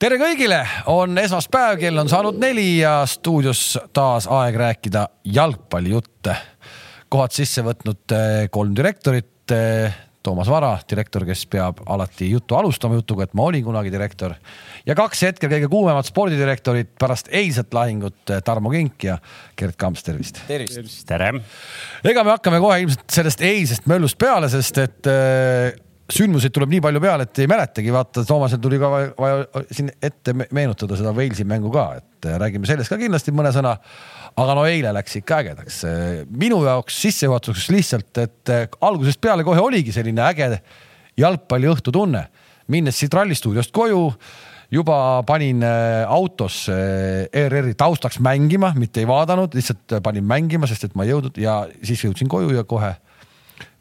tere kõigile, on esmaspäev, kell on saanud neli ja stuudios taas aeg rääkida jalgpallijutte. kohad sisse võtnud eh, kolm direktorit. eh, Toomas Vara, direktor, kes peab alati juttu alustama jutuga, et ma olin kunagi direktor ja kaks hetkel kõige kuumemat spordidirektorit pärast eilset lahingut, eh, Tarmo Kink ja Gerd Kamps, tervist. tervist. tere. ega me hakkame kohe ilmselt sellest eilsest möllust peale, sest et äh, sündmuseid tuleb nii palju peale, et ei mäletagi, vaata Toomasel tuli ka vaja, vaja siin ette me- meenutada seda Walesi mängu ka, et äh, räägime sellest ka kindlasti mõne sõna. aga no eile läks ikka ägedaks. minu jaoks sissejuhatuseks lihtsalt, et äh, algusest peale kohe oligi selline äge jalgpalliõhtu tunne, minnes siit rallistuudiost koju juba panin äh, autos ERR-i taustaks mängima, mitte ei vaadanud, lihtsalt panin mängima, sest et ma ei jõudnud ja siis jõudsin koju ja kohe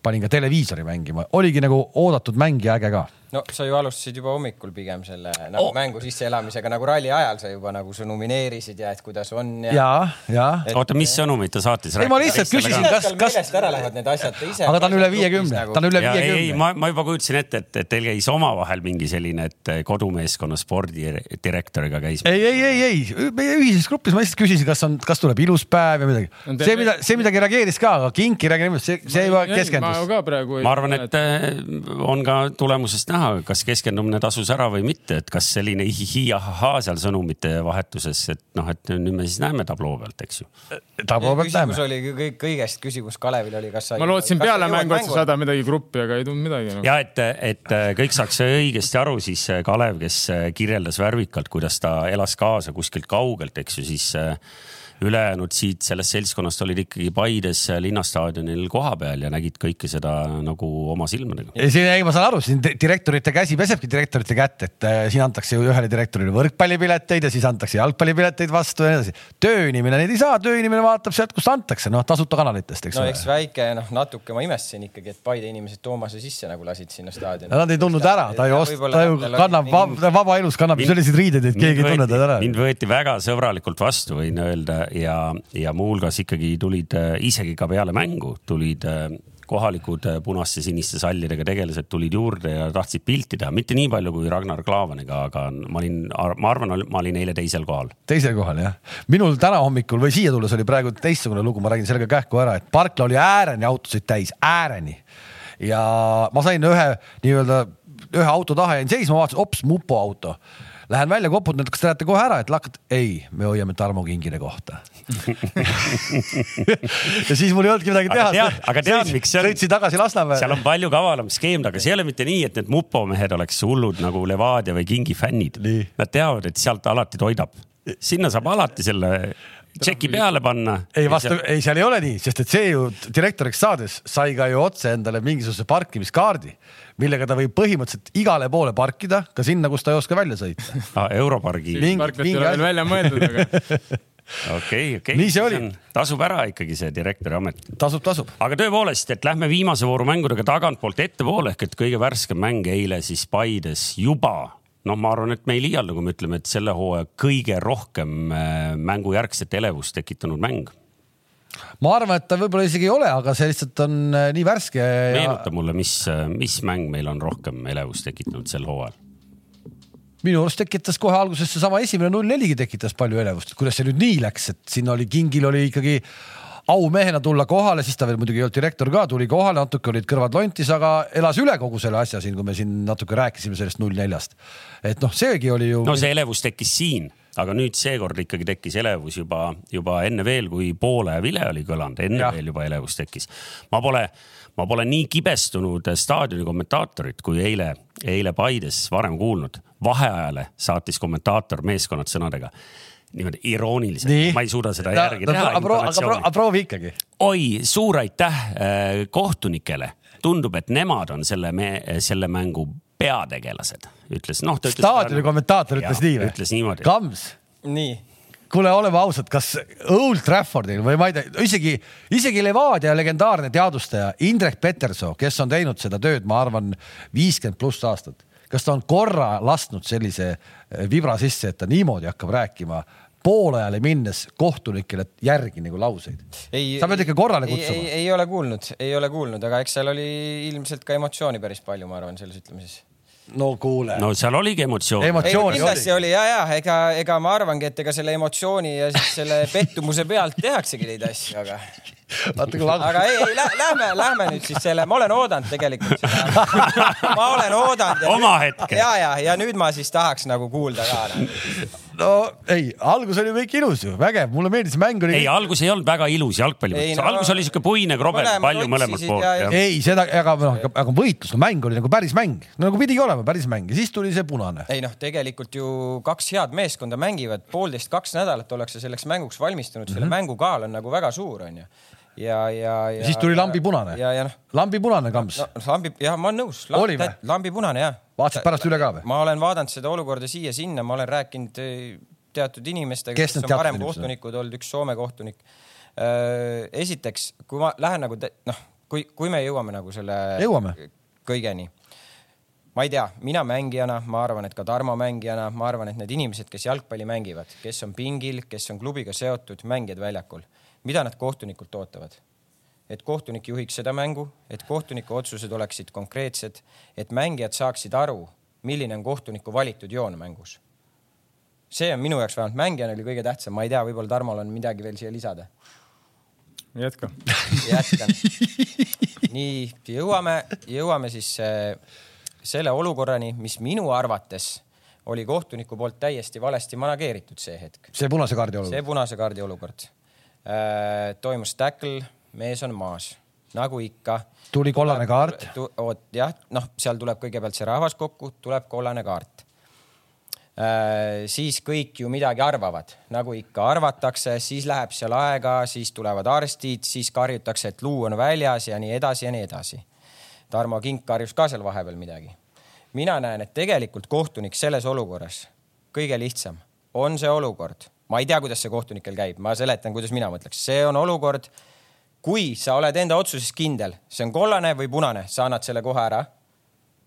panin ka televiisori mängima, oligi nagu oodatud mäng ja äge ka. No sa ju alustasid juba hommikul pigem selle nagu Oh. mängu sisseelamisega nagu ralli ajal sa juba nagu sa nomineerisid ja et kuidas on ja, ja, ja. Et- oota, mis sõnumit ta saatis? Ei, ma lihtsalt küsisin, kas- kas- meelest ära lähevad need asjad ise aga ta on üle viiekümne, nagu... ta on üle ja ei, ei, viiekümne. ma, ma juba kujutasin ette, et, et teil käis omavahel mingi selline, et kodumeeskonna spordidirektoriga käis. ei, ei, ei, ei, meie ühises grupis ma lihtsalt küsisin, kas on, kas tuleb ilus päev ja midagi. See, mida, see midagi reageeris ka, aga Kink ei räägi niimoodi, see, see juba ma keskendus. ka praegu ei ma arvan, et äh, on ka tulemusest näha, kas keskendumine tasus ära või mitte, et kas selline ihihi-ahahaa seal sõnumite vahetuses, et noh, et nüüd me siis näeme tabloo pealt, eks ju. tabloo pealt küsimus näeme. oli kõik, kõigest küsimus Kalevil oli, kas sa ma lootsin peale mängu, et sa saadad midagi gruppi, aga ei tulnud midagi no.. ja et, et kõik saaks õigesti aru, siis Kalev, kes kirjeldas värvikalt, kuidas ta elas kaasa kuskilt kaugelt, eks ju, siis ülejäänud siit sellest seltskonnast olid ikkagi Paides linnastaadionil kohapeal ja nägid kõike seda nagu oma silmadega. ei, siin ei, ma saan aru, siin di- direktorite käsi pesebki direktorite kätt, et äh, siin antakse ju ühele direktorile võrkpallipileteid ja siis antakse jalgpallipileteid vastu ja nii edasi. tööinimene neid ei saa, tööinimene vaatab sealt, kust antakse, noh tasuta kanalitest, eks no ole eks väike noh, natuke ma imestasin ikkagi, et Paide inimesed Toomase sisse nagu lasid sinna staadioni. Nad ei tundnud ära, ta ei osta, ta ju kannab vab, vaba elus kannab ju selliseid riideid, et keegi ei tunne teda ära. mind võeti väga sõbralikult vastu, võin öelda ja, ja muuhulgas ikkagi tulid äh, isegi ka peale mängu tulid äh, kohalikud äh, punaste siniste sallidega tegelased tulid juurde ja tahtsid pilti teha, mitte nii palju kui Ragnar Klavaniga, aga ma olin, ma arvan, ma olin eile teisel kohal. teisel kohal jah. minul täna hommikul või siia tulles oli praegu teistsugune lugu, ma räägin selle ka kähku ära, et parkla oli ääreni autosid täis, ääreni. ja ma sain ühe nii-öelda ühe auto taha jäin seisma, vaatasin, ops, mupo auto. Lähen välja, koputan, et kas te lähete kohe ära, et lakkad, ei, me hoiame Tarmo Kingile kohta ja siis mul ei olnudki midagi Aga teha. tead- aga tead, miks see on? sõitsin tagasi Lasnamäele. seal on palju kavalam skeem taga, see ei ole mitte nii, et need mupo mehed oleks hullud nagu Levadia või Kingi fännid. Nad teavad, et sealt alati toidab. sinna saab alati selle tšeki peale panna. ei vastu, ei seal ei ole nii, sest et see ju direktoriks saades sai ka ju otse endale mingisuguse parkimiskaardi, millega ta võib põhimõtteliselt igale poole parkida, ka sinna, kus ta ei oska välja sõita. Ah, Europargi parklat ei ole veel välja mõeldud, aga okei, okei. Nii see oli. tasub ära ikkagi see direktori amet. tasub, tasub. aga tõepoolest, et lähme viimase vooru mängudega tagantpoolt ettepoole ehk et kõige värskem mäng eile siis Paides juba noh, ma arvan, et me ei liialda, kui me ütleme, et selle hooaja kõige rohkem äh, mängujärgset elevust tekitanud mäng. ma arvan, et ta võib-olla isegi ei ole, aga see lihtsalt on äh, nii värske ja meenuta mulle, mis, mis mäng meil on rohkem elevust tekitanud sel hooajal? minu arust tekitas kohe alguses seesama esimene null neligi tekitas palju elevust, kuidas see nüüd nii läks, et siin oli Kingil oli ikkagi aumehena tulla kohale, siis ta veel muidugi ei olnud direktor ka, tuli kohale, natuke olid kõrvad lontis, aga elas üle kogu selle asja siin, kui me siin natuke rääkisime sellest null neljast. et noh, seegi oli ju no see elevus tekkis siin, aga nüüd seekord ikkagi tekkis elevus juba, juba enne veel, kui poole vile oli kõlanud, enne ja. veel juba elevus tekkis. ma pole, ma pole nii kibestunud staadioni kommentaatorit kui eile, eile Paides varem kuulnud. vaheajale saatis kommentaator meeskonnad sõnadega niimoodi irooniliselt, ma ei suuda seda järgi teha. aga proovi, aga proovi ikkagi. oi, suur aitäh äh, kohtunikele, tundub, et nemad on selle, selle mängu peategelased, ütles noh. staadioni kommentaator ütles nii või? ütles niimoodi. Kams, nii, kuule, oleme ausad, kas Old Traffordil või ma ei tea, isegi, isegi Levadia legendaarne teadustaja Indrek Petersoo, kes on teinud seda tööd, ma arvan, viiskümmend pluss aastat, kas ta on korra lasknud sellise vibra sisse, et ta niimoodi hakkab rääkima poolajale minnes kohtunikele järgi nagu lauseid? sa pead ikka korrale ei, ei, kutsuma. ei ole kuulnud, ei ole kuulnud, aga eks seal oli ilmselt ka emotsiooni päris palju, ma arvan, selles ütlemises. no kuule no seal oligi emotsioon kindlasti oli. oli ja, ja ega, ega ma arvangi, et ega selle emotsiooni ja siis selle pettumuse pealt tehaksegi neid asju, aga, aga ei, ei lä, lähme, lähme nüüd siis selle, ma olen oodanud tegelikult seda. ma olen oodanud. Oma hetke. ja, ja, ja nüüd ma siis tahaks nagu kuulda ka. no ei, algus oli kõik ilus ju, vägev, mulle meeldis, mäng oli. ei, algus ei olnud väga ilus jalgpalli mõttes, no- algus oli siuke puine krobe, Mõlemad palju mõlemalt poolt ei, seda, aga noh, aga võitlus, no mäng oli nagu päris mäng, no nagu pidigi olema päris mäng ja siis tuli see punane. ei noh, tegelikult ju kaks head meeskonda mängivad poolteist, kaks nädalat ollakse selleks mänguks valmistunud, selle mm -hmm. mängu kaal on nagu väga suur, onju. ja, ja, ja. siis tuli lambi punane ja, ja noh, lambi punane kamps no lambi, jah, ma olen nõus. Lambi punane jah. Vaatasid pärast üle ka või? ma olen vaadanud seda olukorda siia-sinna, ma olen rääkinud eh, teatud inimestega, Kes kes on varem kohtunikud olnud, üks Soome kohtunik. esiteks, kui ma lähen nagu noh, kui, kui me jõuame nagu selle Jõuame. kõigeni, ma ei tea, mina mängijana, ma arvan, et ka Tarmo mängijana, ma arvan, et need inimesed, kes jalgpalli mängivad, kes on pingil, kes on klubiga seotud, mängijad väljakul, mida nad kohtunikult ootavad? Et kohtunik juhiks seda mängu, et kohtuniku otsused oleksid konkreetsed, et mängijad saaksid aru, milline on kohtuniku valitud joon mängus. see on minu jaoks vähemalt mängijana oli kõige tähtsam, ma ei tea, võib-olla Tarmol on midagi veel siia lisada. jätka. jätkan. nii jõuame, jõuame siis äh, selle olukorrani, mis minu arvates oli kohtuniku poolt täiesti valesti manageeritud see hetk. see punase kaardi olukord see. punase kaardi olukord äh,. toimus tackle, mees on maas, nagu ikka. tuli kollane kaart. oot jah, noh, seal tuleb kõigepealt see rahvas kokku, tuleb kollane kaart äh,. siis kõik ju midagi arvavad, nagu ikka arvatakse, siis läheb seal aega, siis tulevad arstid, siis karjutakse, et luu on väljas ja nii edasi ja nii edasi. Tarmo Kink karjus ka seal vahepeal midagi. mina näen, et tegelikult kohtunik selles olukorras, kõige lihtsam on see olukord, ma ei tea, kuidas see kohtunikel käib, ma seletan, kuidas mina mõtleks, see on olukord, kui sa oled enda otsuses kindel, see on kollane või punane, sa annad selle kohe ära.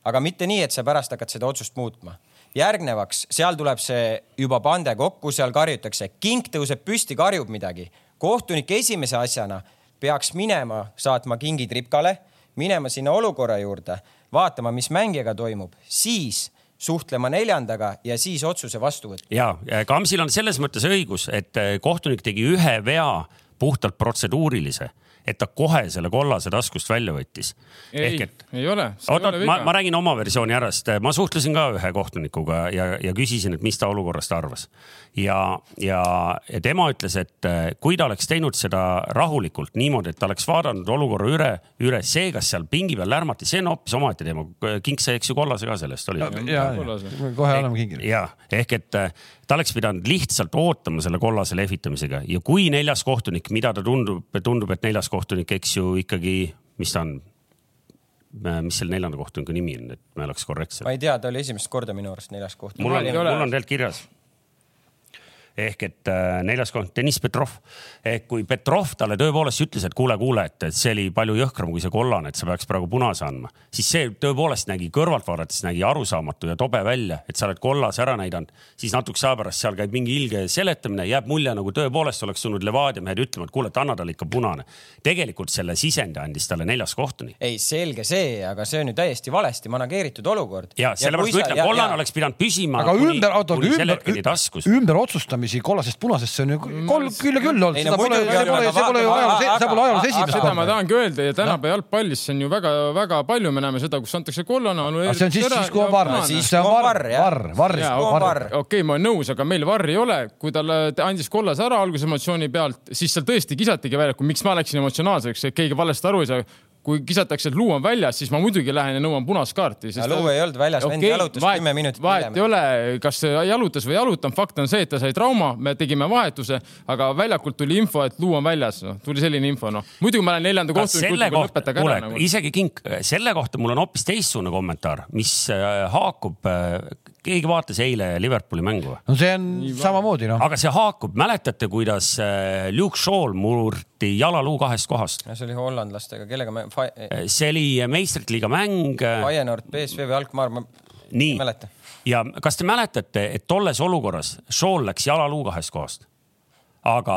aga mitte nii, et sa pärast hakkad seda otsust muutma. järgnevaks, seal tuleb see juba pande kokku, seal karjutakse, kink tõuseb püsti, karjub midagi. kohtunik esimese asjana peaks minema, saatma kingid ripkale, minema sinna olukorra juurde, vaatama, mis mängijaga toimub, siis suhtlema neljandaga ja siis otsuse vastu võtma. ja Kamsil on selles mõttes õigus, et kohtunik tegi ühe vea puhtalt protseduurilise, et ta kohe selle kollase taskust välja võttis. ei, ei ole. oot, oot, ma, ma räägin oma versiooni ära, sest ma suhtlesin ka ühe kohtunikuga ja, ja küsisin, et mis ta olukorrast arvas. ja, ja, ja tema ütles, et eh, kui ta oleks teinud seda rahulikult niimoodi, et ta oleks vaadanud olukorra üle, üle see, kas seal pingi peal lärmati, see on hoopis omaette teema. King sai, eks ju, kollase ka sellest oli. ja, kohe oleme kingil. ja ehk et äh, ta oleks pidanud lihtsalt ootama selle kollase lehvitamisega ja kui neljas kohtunik, mida ta tundub, tundub, et neljas kohtunik, eks ju ikkagi, mis ta on? mis selle neljanda kohtuniku nimi on, et me oleks korrektsed ma? ei tea, ta oli esimest korda minu arust neljas koht. mul on, mul on tegelikult kirjas. Ehk et äh, neljas koht, Deniss Petrov. ehk kui Petrov talle tõepoolest ütles, et kuule, kuule, et, et see oli palju jõhkram kui see kollane, et sa peaks praegu punase andma, siis see tõepoolest nägi kõrvalt vaadates nägi arusaamatu ja tobe välja, et sa oled kollase ära näidanud, siis natukese aja pärast seal käib mingi ilge seletamine, jääb mulje nagu tõepoolest oleks tulnud Levadia mehed ütlema, et kuule, et anna talle ikka punane. tegelikult selle sisendi andis talle neljas kohtunik. ei, selge see, aga see on ju täiesti valesti manageeritud olukord. ja sellepärast ma ütlen, kollane oleks pidanud püsima aga kuni, ümber, oota, selle ümber hetkeni, ümberotsustamisi kollasest punasest, see on ju kolm küll ja küll olnud, seda pole, see on, pole, see pole ju ajaloos, see pole ajaloos esimest seda ma korda. tahangi öelda ja tänapäeva jalgpallis see on ju väga-väga palju, me näeme seda, kus antakse kollane. see on siis, siis kui on varr, Siis see on varr, varr, varr, varr, okei, ma olen nõus, aga meil varri ei ole. kui talle ta andis kollase ära alguse emotsiooni pealt, siis seal tõesti kisatigi väljakul, miks ma läksin emotsionaalseks, et keegi valesti aru ei saa. Kui kisatakse, et luu on väljas, siis ma muidugi lähen ja nõuan punast kaarti. Aga luu ei olnud väljas, vend jalutas kümme minutit vahet hiljem. ei ole, kas ta jalutas või ei jalutanud, fakt on see, et ta sai trauma, me tegime vahetuse, aga väljakult tuli info, et luu on väljas, noh, tuli selline info, noh. muidugi ma lähen neljanda kohtuniku lõpetage ära, nagu. isegi kink, selle kohta mul on hoopis teistsugune kommentaar, mis äh, haakub, keegi vaatas eile Liverpooli mängu või? no see on samamoodi noh, aga see haakub, mäletate, kuidas äh, Luke Shaw murti jalaluu kahest kohast? see oli hollandlastega, kellega me, see oli meistrite liiga mäng. Feyenoord, BSV või Alkmaar, ma nii ei, mäleta. ja kas te mäletate, et tolles olukorras Shaw läks jalaluu kahest kohast, aga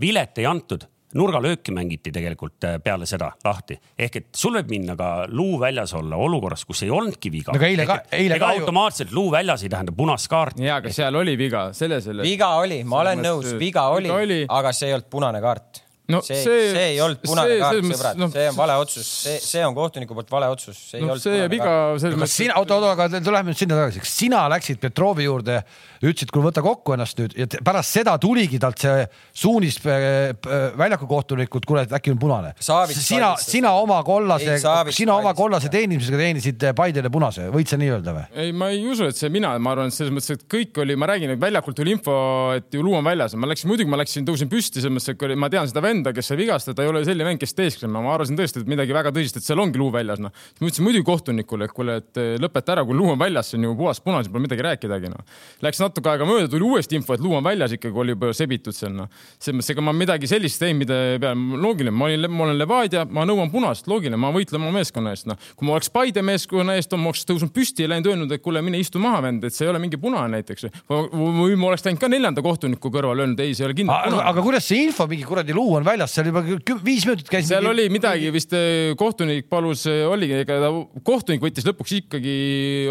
vilet ei antud, nurgalööki mängiti tegelikult äh, peale seda lahti. ehk et sul võib minna ka luu väljas olla olukorras, kus ei olnudki viga. No aga eile ka- eile ega ka ju- automaatselt luu väljas ei tähenda punast kaarti. ja, aga seal oli viga, selles oli. viga oli, ma olen nõus, mõttes, viga oli, viga oli. aga see ei olnud punane kaart No see, see- see ei olnud punane see- kaart, sõbrad noh, see on vale otsus, see, see on kohtuniku poolt vale otsus, see ei noh, olnud see viga kaart. selles kas mõttes. sina, oota, oota, aga tuleme nüüd sinna tagasi, kas sina läksid Petrovi juurde, ütlesid, kuule võta kokku ennast nüüd ja pärast seda tuligi talt see suunis äh, äh, väljaku kohtunikult, kuule, et äkki on punane. Sina, sina oma kollase sina oma kollase teenimisega teenisid Paidele punase, võid sa nii öelda või? ei, ma ei usu, et see mina, ma arvan, et selles mõttes, et kõik oli, ma räägin, et väljakult tuli info, et ju luu on väljas. ma läksin, muidugi ma läksin, tõusin püsti, selles mõttes, et ma tean seda venda, kes sai vigastada, ta ei ole selline vend, kes teesklema, ma arvasin tõesti, et midagi väga tõsist, et seal ongi luu väljas, noh. siis ma ütlesin muidugi kohtunikule, et kuule, et eh, lõpeta ära, kui luu on väljas, see on ju puhas punane, pole midagi rääkidagi, noh. Läks natuke aega mööda, tuli uuesti info, et luu on väljas ikkagi, oli juba sebitud seal, noh. selles mõttes, ega ma midagi sellist teinud, mida peale, loogiline, ma olin, ma olen Levadia, ma nõuan punast, loogiline, ma võitlen oma meeskonna eest, noh. kui ma oleks Paide meeskonna eest, ma oleks tõusnud püsti ja läinud öelnud, et kuule, mine istu maha, vend, et see ei ole mingi punane näiteks. või ma oleks läinud ka neljanda kohtuniku kõrval öelnud, ei, see ei ole kindlalt aga, punane aga kuidas see info, mingi kuradi luu on väljas, seal juba viis minutit käis. seal oli midagi vist eh, kohtunik palus, oligi, ega ta kohtunik võttis lõpuks ikkagi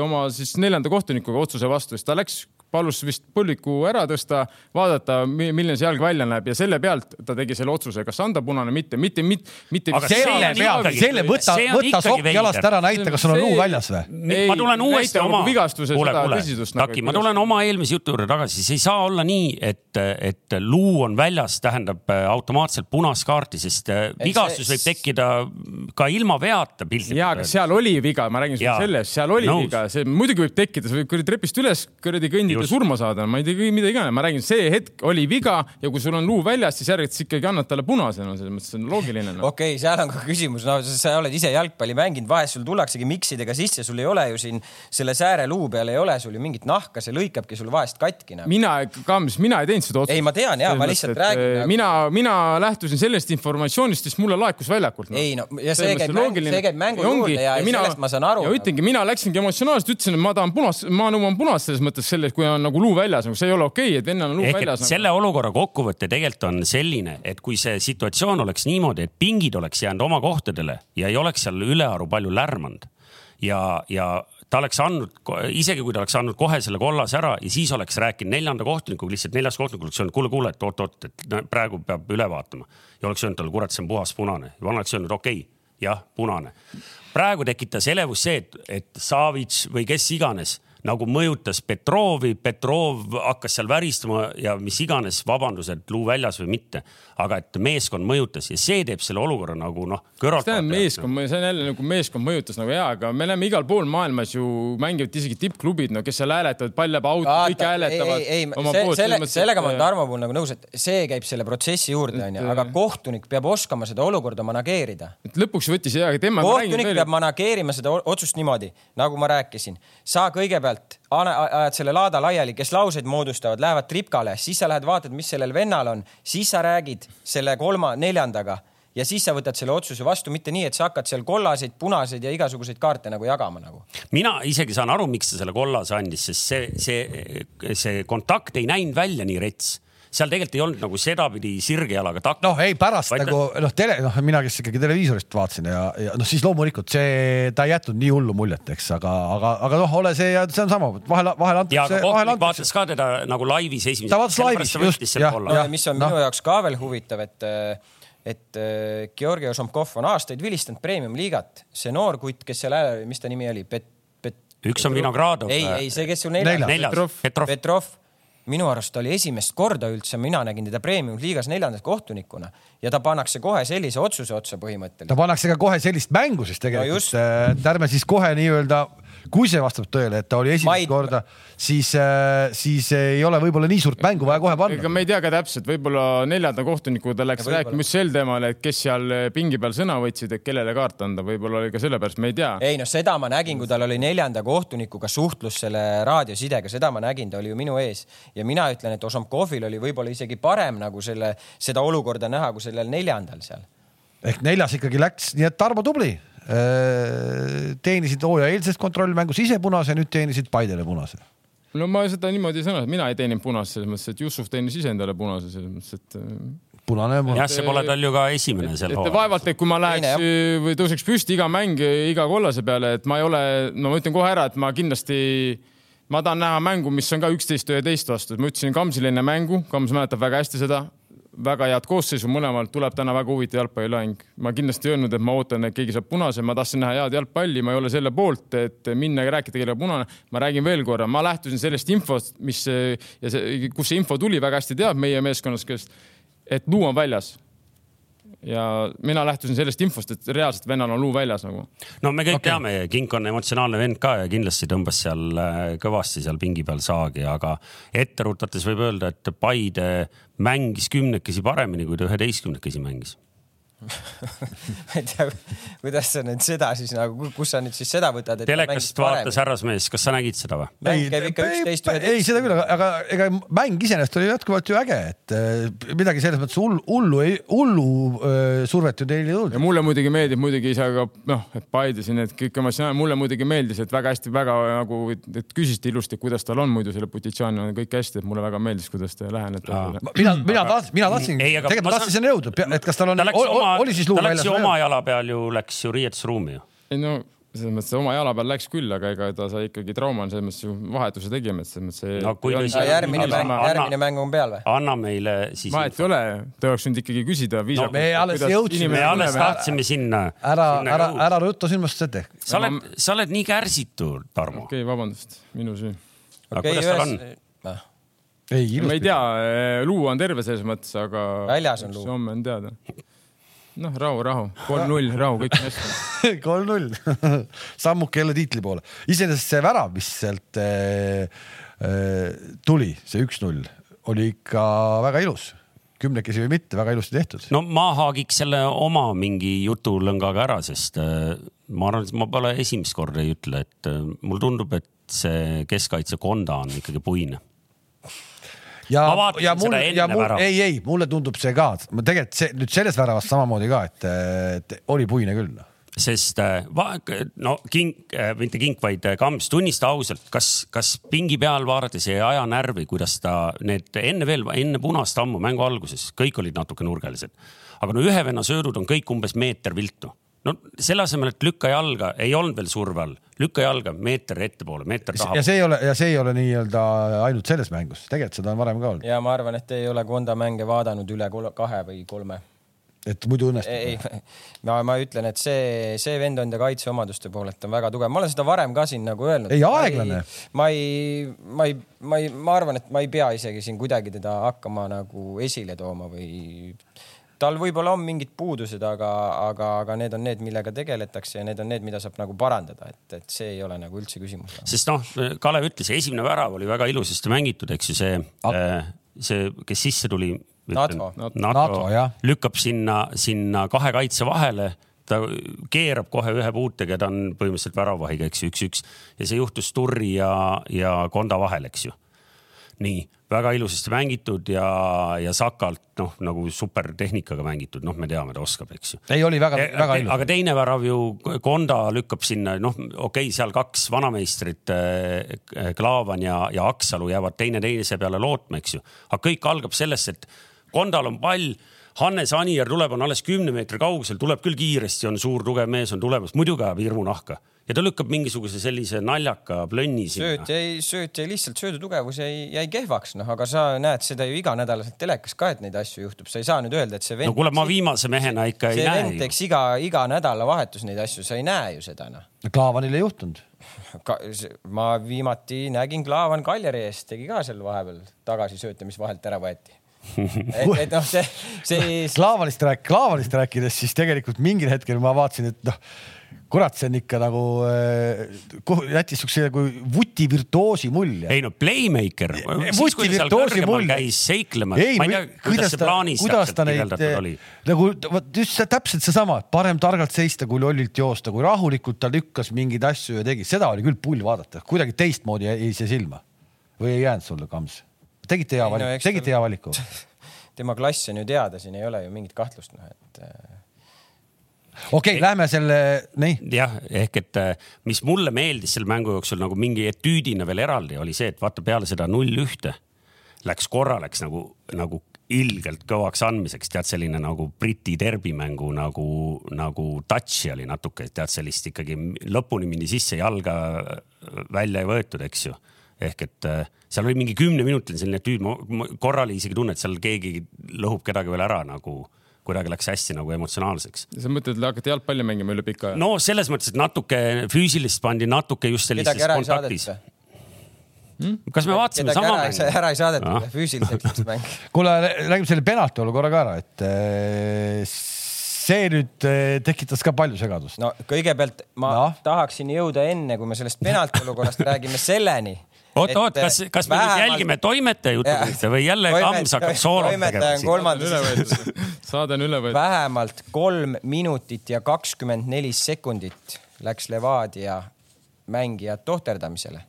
oma siis neljanda kohtunikuga otsuse vastu, siis ta läks palus vist põlviku ära tõsta, vaadata, milline see jalg välja näeb ja selle pealt ta tegi selle otsuse, kas anda punane, mitte, mitte, mitte, mitte. Aga selle pealt, selle võta, võta sokk jalast ära, näita, kas sul on luu väljas või? Ma tulen uuesti oma, vigastuse kuule, seda kuule, tõsisust. nagu, Taki, ma tulen oma eelmise jutu juurde tagasi, siis ei saa olla nii, et, et luu on väljas, tähendab äh, automaatselt punast kaarti, sest äh, vigastus see- võib tekkida ka ilma veata piltlikult ja, aga seal oli viga, ma räägin sulle sellest, seal oli nõus. viga, see muidugi võib tekkida, sa võid kuradi trepist üles kuradi kõndida surma saada, ma ei tea, mida iganes, ma räägin, see hetk oli viga ja kui sul on luu väljas, siis järelikult sa ikkagi annad talle punase, no selles mõttes see on loogiline no.. okei okay,, seal on ka küsimus, no sa oled ise jalgpalli mänginud, vahest sul tullaksegi miksidega sisse, sul ei ole ju siin selle sääre luu peal ei ole sul ju mingit nahka, see lõikabki sul vahest katki nagu.. mina, Kams, mina ei teinud seda otsust. Ei, ma tean, jaa, ma lihtsalt räägin nagu- mina, mina lähtusin sellest informatsioonist, mis mulle laekus väljakult no.. ei no ja see käib mängu, see käib mängu juurde ja, ja sellest ma saan aru. ja ütlengi, mina läksingi emotsionaalselt, ütlesin, et ma tahan punast, ma nõuan punast selles mõttes selles, kui on nagu luu väljas, nagu see ei ole okei okay,, et vennal on luu ehk et väljas nagu.. selle olukorra kokkuvõte tegelikult on selline, et kui see situatsioon oleks niimoodi, et pingid oleks jäänud oma kohtadele ja ei oleks seal ülearu palju lärmanud ja, ja ta oleks andnud, isegi kui ta oleks andnud kohe selle kollase ära ja siis oleks rääkinud neljanda kohtunikuga, lihtsalt neljas kohtunik oleks öelnud, kuule, kuule, et oot-oot, et praegu peab üle vaatama ja oleks öelnud talle, kurat, see on puhas punane ja ma oleks öelnud, okei okay,, jah, punane. praegu tekitas elevus see, et, et Savits või kes iganes nagu mõjutas Petrovi, Petrov hakkas seal väristama ja mis iganes vabandused, luu väljas või mitte. aga et meeskond mõjutas ja see teeb selle olukorra nagu noh, kõrvalt. tähendab meeskond, see on jälle nagu meeskond mõjutas nagu hea, aga me näeme igal pool maailmas ju mängivad isegi tippklubid, no kes seal hääletavad, pall läheb auto, kõik hääletavad ei, ei, oma see, poolt. selle, sellega ma olen Tarmo puhul nagu nõus, et see käib selle protsessi juurde, onju, aga kohtunik peab oskama seda olukorda manageerida. et lõpuks võttis hea, aga tema. kohtunik peab manageerima seda otsust niimoodi, nagu ma rääkisin. sa kõigepealt ane- ajad selle laada laiali, kes lauseid moodustavad, lähevad tripkale, siis sa lähed vaatad, mis sellel vennal on, siis sa räägid selle kolma, neljandaga ja siis sa võtad selle otsuse vastu, mitte nii, et sa hakkad seal kollaseid, punaseid ja igasuguseid kaarte nagu jagama nagu. mina isegi saan aru, miks ta selle kollase andis, sest see, see, see kontakt ei näinud välja nii rets. Seal tegelikult ei olnud nagu sedapidi sirge jalaga takk. noh, ei pärast Vaid- nagu noh, tele, noh, mina, kes ikkagi televiisorist vaatasin ja, ja noh, siis loomulikult see, ta ei jätnud nii hullu muljet, eks, aga, aga, aga noh, ole see ja see on sama, vahel, vahel ja antakse, aga vahel kohtunik antakse vaatas. ka teda nagu laivis esimesel. Ta vaatas laivis, just, jah, jah. mis on noh. minu jaoks ka veel huvitav, et, et äh, Georgi Ožomkov on aastaid vilistanud premium-liigat. see noor kutt, kes seal hääle, mis ta nimi oli? Bet-, Bet-. Üks on Vinogradov. ei, ei see, kes sul neljas Petrov., Petrov, Petrov, minu arust oli esimest korda üldse, mina nägin teda premium-liigas neljanda kohtunikuna ja ta pannakse kohe sellise otsuse otsa põhimõtteliselt ta. pannakse ka kohe sellist mängu siis tegelikult no, et ärme siis kohe nii-öelda, kui see vastab tõele, et ta oli esimest ei- korda, siis, siis ei ole võib-olla nii suurt mängu vaja kohe ega panna. me ei tea ka täpselt, võib-olla neljanda kohtunikuga ta läks rääkima just sel teemal, et kes seal pingi peal sõna võtsid, et kellele kaart anda, võib-olla oli ka sellepärast, me ei tea. ei noh, seda ma nägin, kui tal oli neljanda kohtunikuga suhtlus selle raadiosidega, seda ma nägin, ta oli ju minu ees ja mina ütlen, et Ožomkovil oli võib-olla isegi parem nagu selle, seda olukorda näha kui sellel neljandal seal. ehk neljas ikkagi läks, nii et Tarmo tubli. Teenisid hooaja eilses kontrollmängus ise punase, nüüd teenisid Paidele punase. no ma seda niimoodi ei sõna, mina ei teeninud punast selles mõttes, et Jussuf teenis ise endale punase selles mõttes, et punane on jah, see pole tal ju ka esimene seal et hooajal. vaevalt, et kui ma läheks Teine, või tõuseks püsti iga mäng iga kollase peale, et ma ei ole, no ma ütlen kohe ära, et ma kindlasti, ma tahan näha mängu, mis on ka üksteist, üheteist vastu, et ma ütlesin Kamsile enne mängu, Kams mäletab väga hästi seda, väga head koosseisu mõlemalt, tuleb täna väga huvitav jalgpallilahing. ma kindlasti ei öelnud, et ma ootan, et keegi saab punase, ma tahtsin näha head jalgpalli, ma ei ole selle poolt, et minna ja rääkida, kellel punane. ma räägin veel korra, ma lähtusin sellest infost, mis ja see, kust see info tuli, väga hästi teab meie meeskonnas, kes, et luu on väljas ja mina lähtusin sellest infost, et reaalselt vennal on luu väljas nagu. no me kõik okay. teame, Kink on emotsionaalne vend ka ja kindlasti tõmbas seal äh, kõvasti seal pingi peal saagi, aga ette rutates võib öelda, et Paide mängis kümnekesi paremini, kui ta üheteistkümnekesi mängis. Ma ei tea, kuidas sa nüüd seda siis nagu, kus sa nüüd siis seda võtad, telekast vaatas härrasmees, kas sa nägid seda või? mäng käib ikka üksteist, ei üheteist. seda küll, aga, aga ega mäng iseenesest oli jätkuvalt ju äge, et äh, midagi selles mõttes hullu, hullu, äh, survet ju teil ei ja tulnud. mulle muidugi meeldib muidugi ise ka noh, et Paide siin, et kõik emotsionaalne, mulle muidugi meeldis, et väga hästi, väga nagu, et küsisite ilusti, kuidas tal on muidu selle Putitšani on kõik hästi, et mulle väga meeldis, kuidas te lähenete mina, mina tahtsin, mina tahtsin, Ei, aga tegelikult tahtsin sinna jõuda, et kas tal on ta, läks oma, oli siis luu ta läks väljas ju oma jala peal ju läks ju riietusruumi ju. ei no selles mõttes oma jala peal läks küll, aga ega ta sai ikkagi trauma, selles mõttes ju vahetuse tegime, et selles mõttes. No kui tõsi- järgmine mäng, järgmine mäng on peal või? anna meile siis. vahet ei ole, te oleks võinud ikkagi küsida viisakalt. me alles jõudsime- me alles tahtsime sinna. ära, ära, ära rutta sündmust ette. sa oled, sa oled nii kärsitud, Tarmo. okei okay,, vabandust, minu süü. aga kuidas tal on? ei, ma ei tea, luu on terve selles mõttes, aga. Väljas on luu. see homme on teada. noh, rahu, rahu, kolm-null, rahu, kõik on hästi. kolm-null, sammuke jälle tiitli poole. iseenesest see värav, mis sealt äh, äh, tuli, see üks-null, oli ikka väga ilus. kümnekesi või mitte, väga ilusti tehtud. no ma haagiks selle oma mingi jutulõngaga ära, sest äh, ma arvan, et ma pole esimest korda ei ütle, et äh, mulle tundub, et see keskkaitse konda on ikkagi puine. Ja ja mul ja mul, ei, ei, mulle tundub see ka, ma tegelikult see nüüd selles väravas samamoodi ka, et, et oli puine küll. sest äh, no Kink, mitte Kink, vaid äh, Kams, tunnista ausalt, kas, kas pingi peal vaadates ei aja närvi, kuidas ta need enne veel, enne punast ammu mängu alguses kõik olid natuke nurgelised, aga no ühe venna söödud on kõik umbes meeter viltu. No selle asemel, et lükka jalga, ei olnud veel surve all, lükka jalga meeter ettepoole, meeter ja taha. see ei ole, ja see ei ole nii-öelda ainult selles mängus, tegelikult seda on varem ka olnud, ja ma arvan, et ei ole Konda mänge vaadanud üle kahe või kolme. et muidu ei õnnestub., ma, ma ütlen, et see, see vend enda kaitseomaduste poolelt on väga tugev, ma olen seda varem ka siin nagu öelnud. Ei, aeglane. ma ei, ma ei, ma ei, ma arvan, et ma ei pea isegi siin kuidagi teda hakkama nagu esile tooma või tal võib-olla on mingid puudused, aga, aga, aga need on need, millega tegeletakse ja need on need, mida saab nagu parandada, et, et see ei ole nagu üldse küsimus. sest noh, Kalev ütles, esimene värav oli väga ilusasti mängitud, eks ju see, see, kes sisse tuli. NATO, NATO, jah. lükkab sinna, sinna kahe kaitse vahele ta keerab kohe ühe puutega, ta on põhimõtteliselt väravahiga, eks ju, üks-üks ja see juhtus Turri ja, ja Konda vahel, eks ju. nii väga ilusasti mängitud ja, ja Sakalt noh, nagu supertehnikaga mängitud, noh, me teame, ta oskab, eks ju. ei, oli väga, väga ilus. aga teine värav ju, Konda lükkab sinna, noh, okei okay,, seal kaks vanameistrit, Klaavan ja, ja Aksalu jäävad teine teise peale lootma, eks ju. aga kõik algab sellest, et Kondal on pall, Hannes Anier tuleb, on alles kümne meetri kaugusel, tuleb küll kiiresti, on suur tugev mees, on tulemas, muidugi ajab hirmu nahka ja ta lükkab mingisuguse sellise naljaka plönni sinna sööt. jäi, sööt jäi lihtsalt söödu tugevus jäi, jäi kehvaks, noh, aga sa näed seda ju iganädalaselt telekas ka, et neid asju juhtub, sa ei saa nüüd öelda, et see vend. no kuule, ma viimase mehena ikka ei see näe vend ju. teeks iga, iga nädalavahetus neid asju, sa ei näe ju seda noh. Klaavanil ei juhtunud. ma viimati nägin Klaavan Kaljari eest tegi ka seal vahepeal tagasisööte, mis vahelt ära võeti. et, et noh, see, see Klaavanist rääk-, Klaavanist rääkides, siis tegelikult mingil hetkel ma vaatasin, et noh, kurat, see on ikka nagu äh,, jättis siukse nagu vuti virtuoosi mulje. ei no Playmaker, ta seal virtuoosi mulje. käis seiklemas, ei kuidas see plaanis kuidas ta täpselt neid oli. nagu vot just see täpselt seesama, parem targalt seista kui lollilt joosta, kui rahulikult ta lükkas mingeid asju ja tegi, seda oli küll pull vaadata, kuidagi teistmoodi jäi see silma. või ei jäänud sulle, Kams? tegite hea no valiku, eks tegite ta- hea valiku. tema klass on ju teada, siin ei ole ju mingit kahtlust, noh, et äh, okei okay,, lähme selle, nii, jah, ehk et äh, mis mulle meeldis selle mängu jooksul nagu mingi etüüdina veel eraldi oli see, et vaata peale seda null ühte läks korra läks nagu, nagu ilgelt kõvaks andmiseks, tead selline nagu Briti derbimängu nagu, nagu touch'i oli natuke, tead sellist ikkagi lõpuni mindi sisse, jalga välja ei võetud, eks ju. Ehk et äh, seal oli mingi kümneminutiline selline tüüd, ma korra oli isegi tunne, et seal keegi lõhub kedagi veel ära nagu kuidagi läks hästi nagu emotsionaalseks. sa mõtled, et hakati jalgpalli mängima üle pika aja? no selles mõttes, et natuke füüsilist pandi natuke just sellises kontaktis saadeta.. kas me vaatasime kedagi sama mängu? ära ei saadeta Ah., füüsiliselt läks mäng. kuule, räägime selle penalti olukorra ka ära, et eh, see nüüd eh, tekitas ka palju segadust. no kõigepealt ma no. tahaksin jõuda enne, kui me sellest penalti olukorrast räägime, selleni. oot, oot, kas, kas me nüüd jälgime toimetaja juttu või jälle Kams hakkab soolot tegema siin? kolmandas saade on üle võetud. vähemalt kolm minutit ja kakskümmend neli sekundit läks Levadia mängijad tohterdamisele.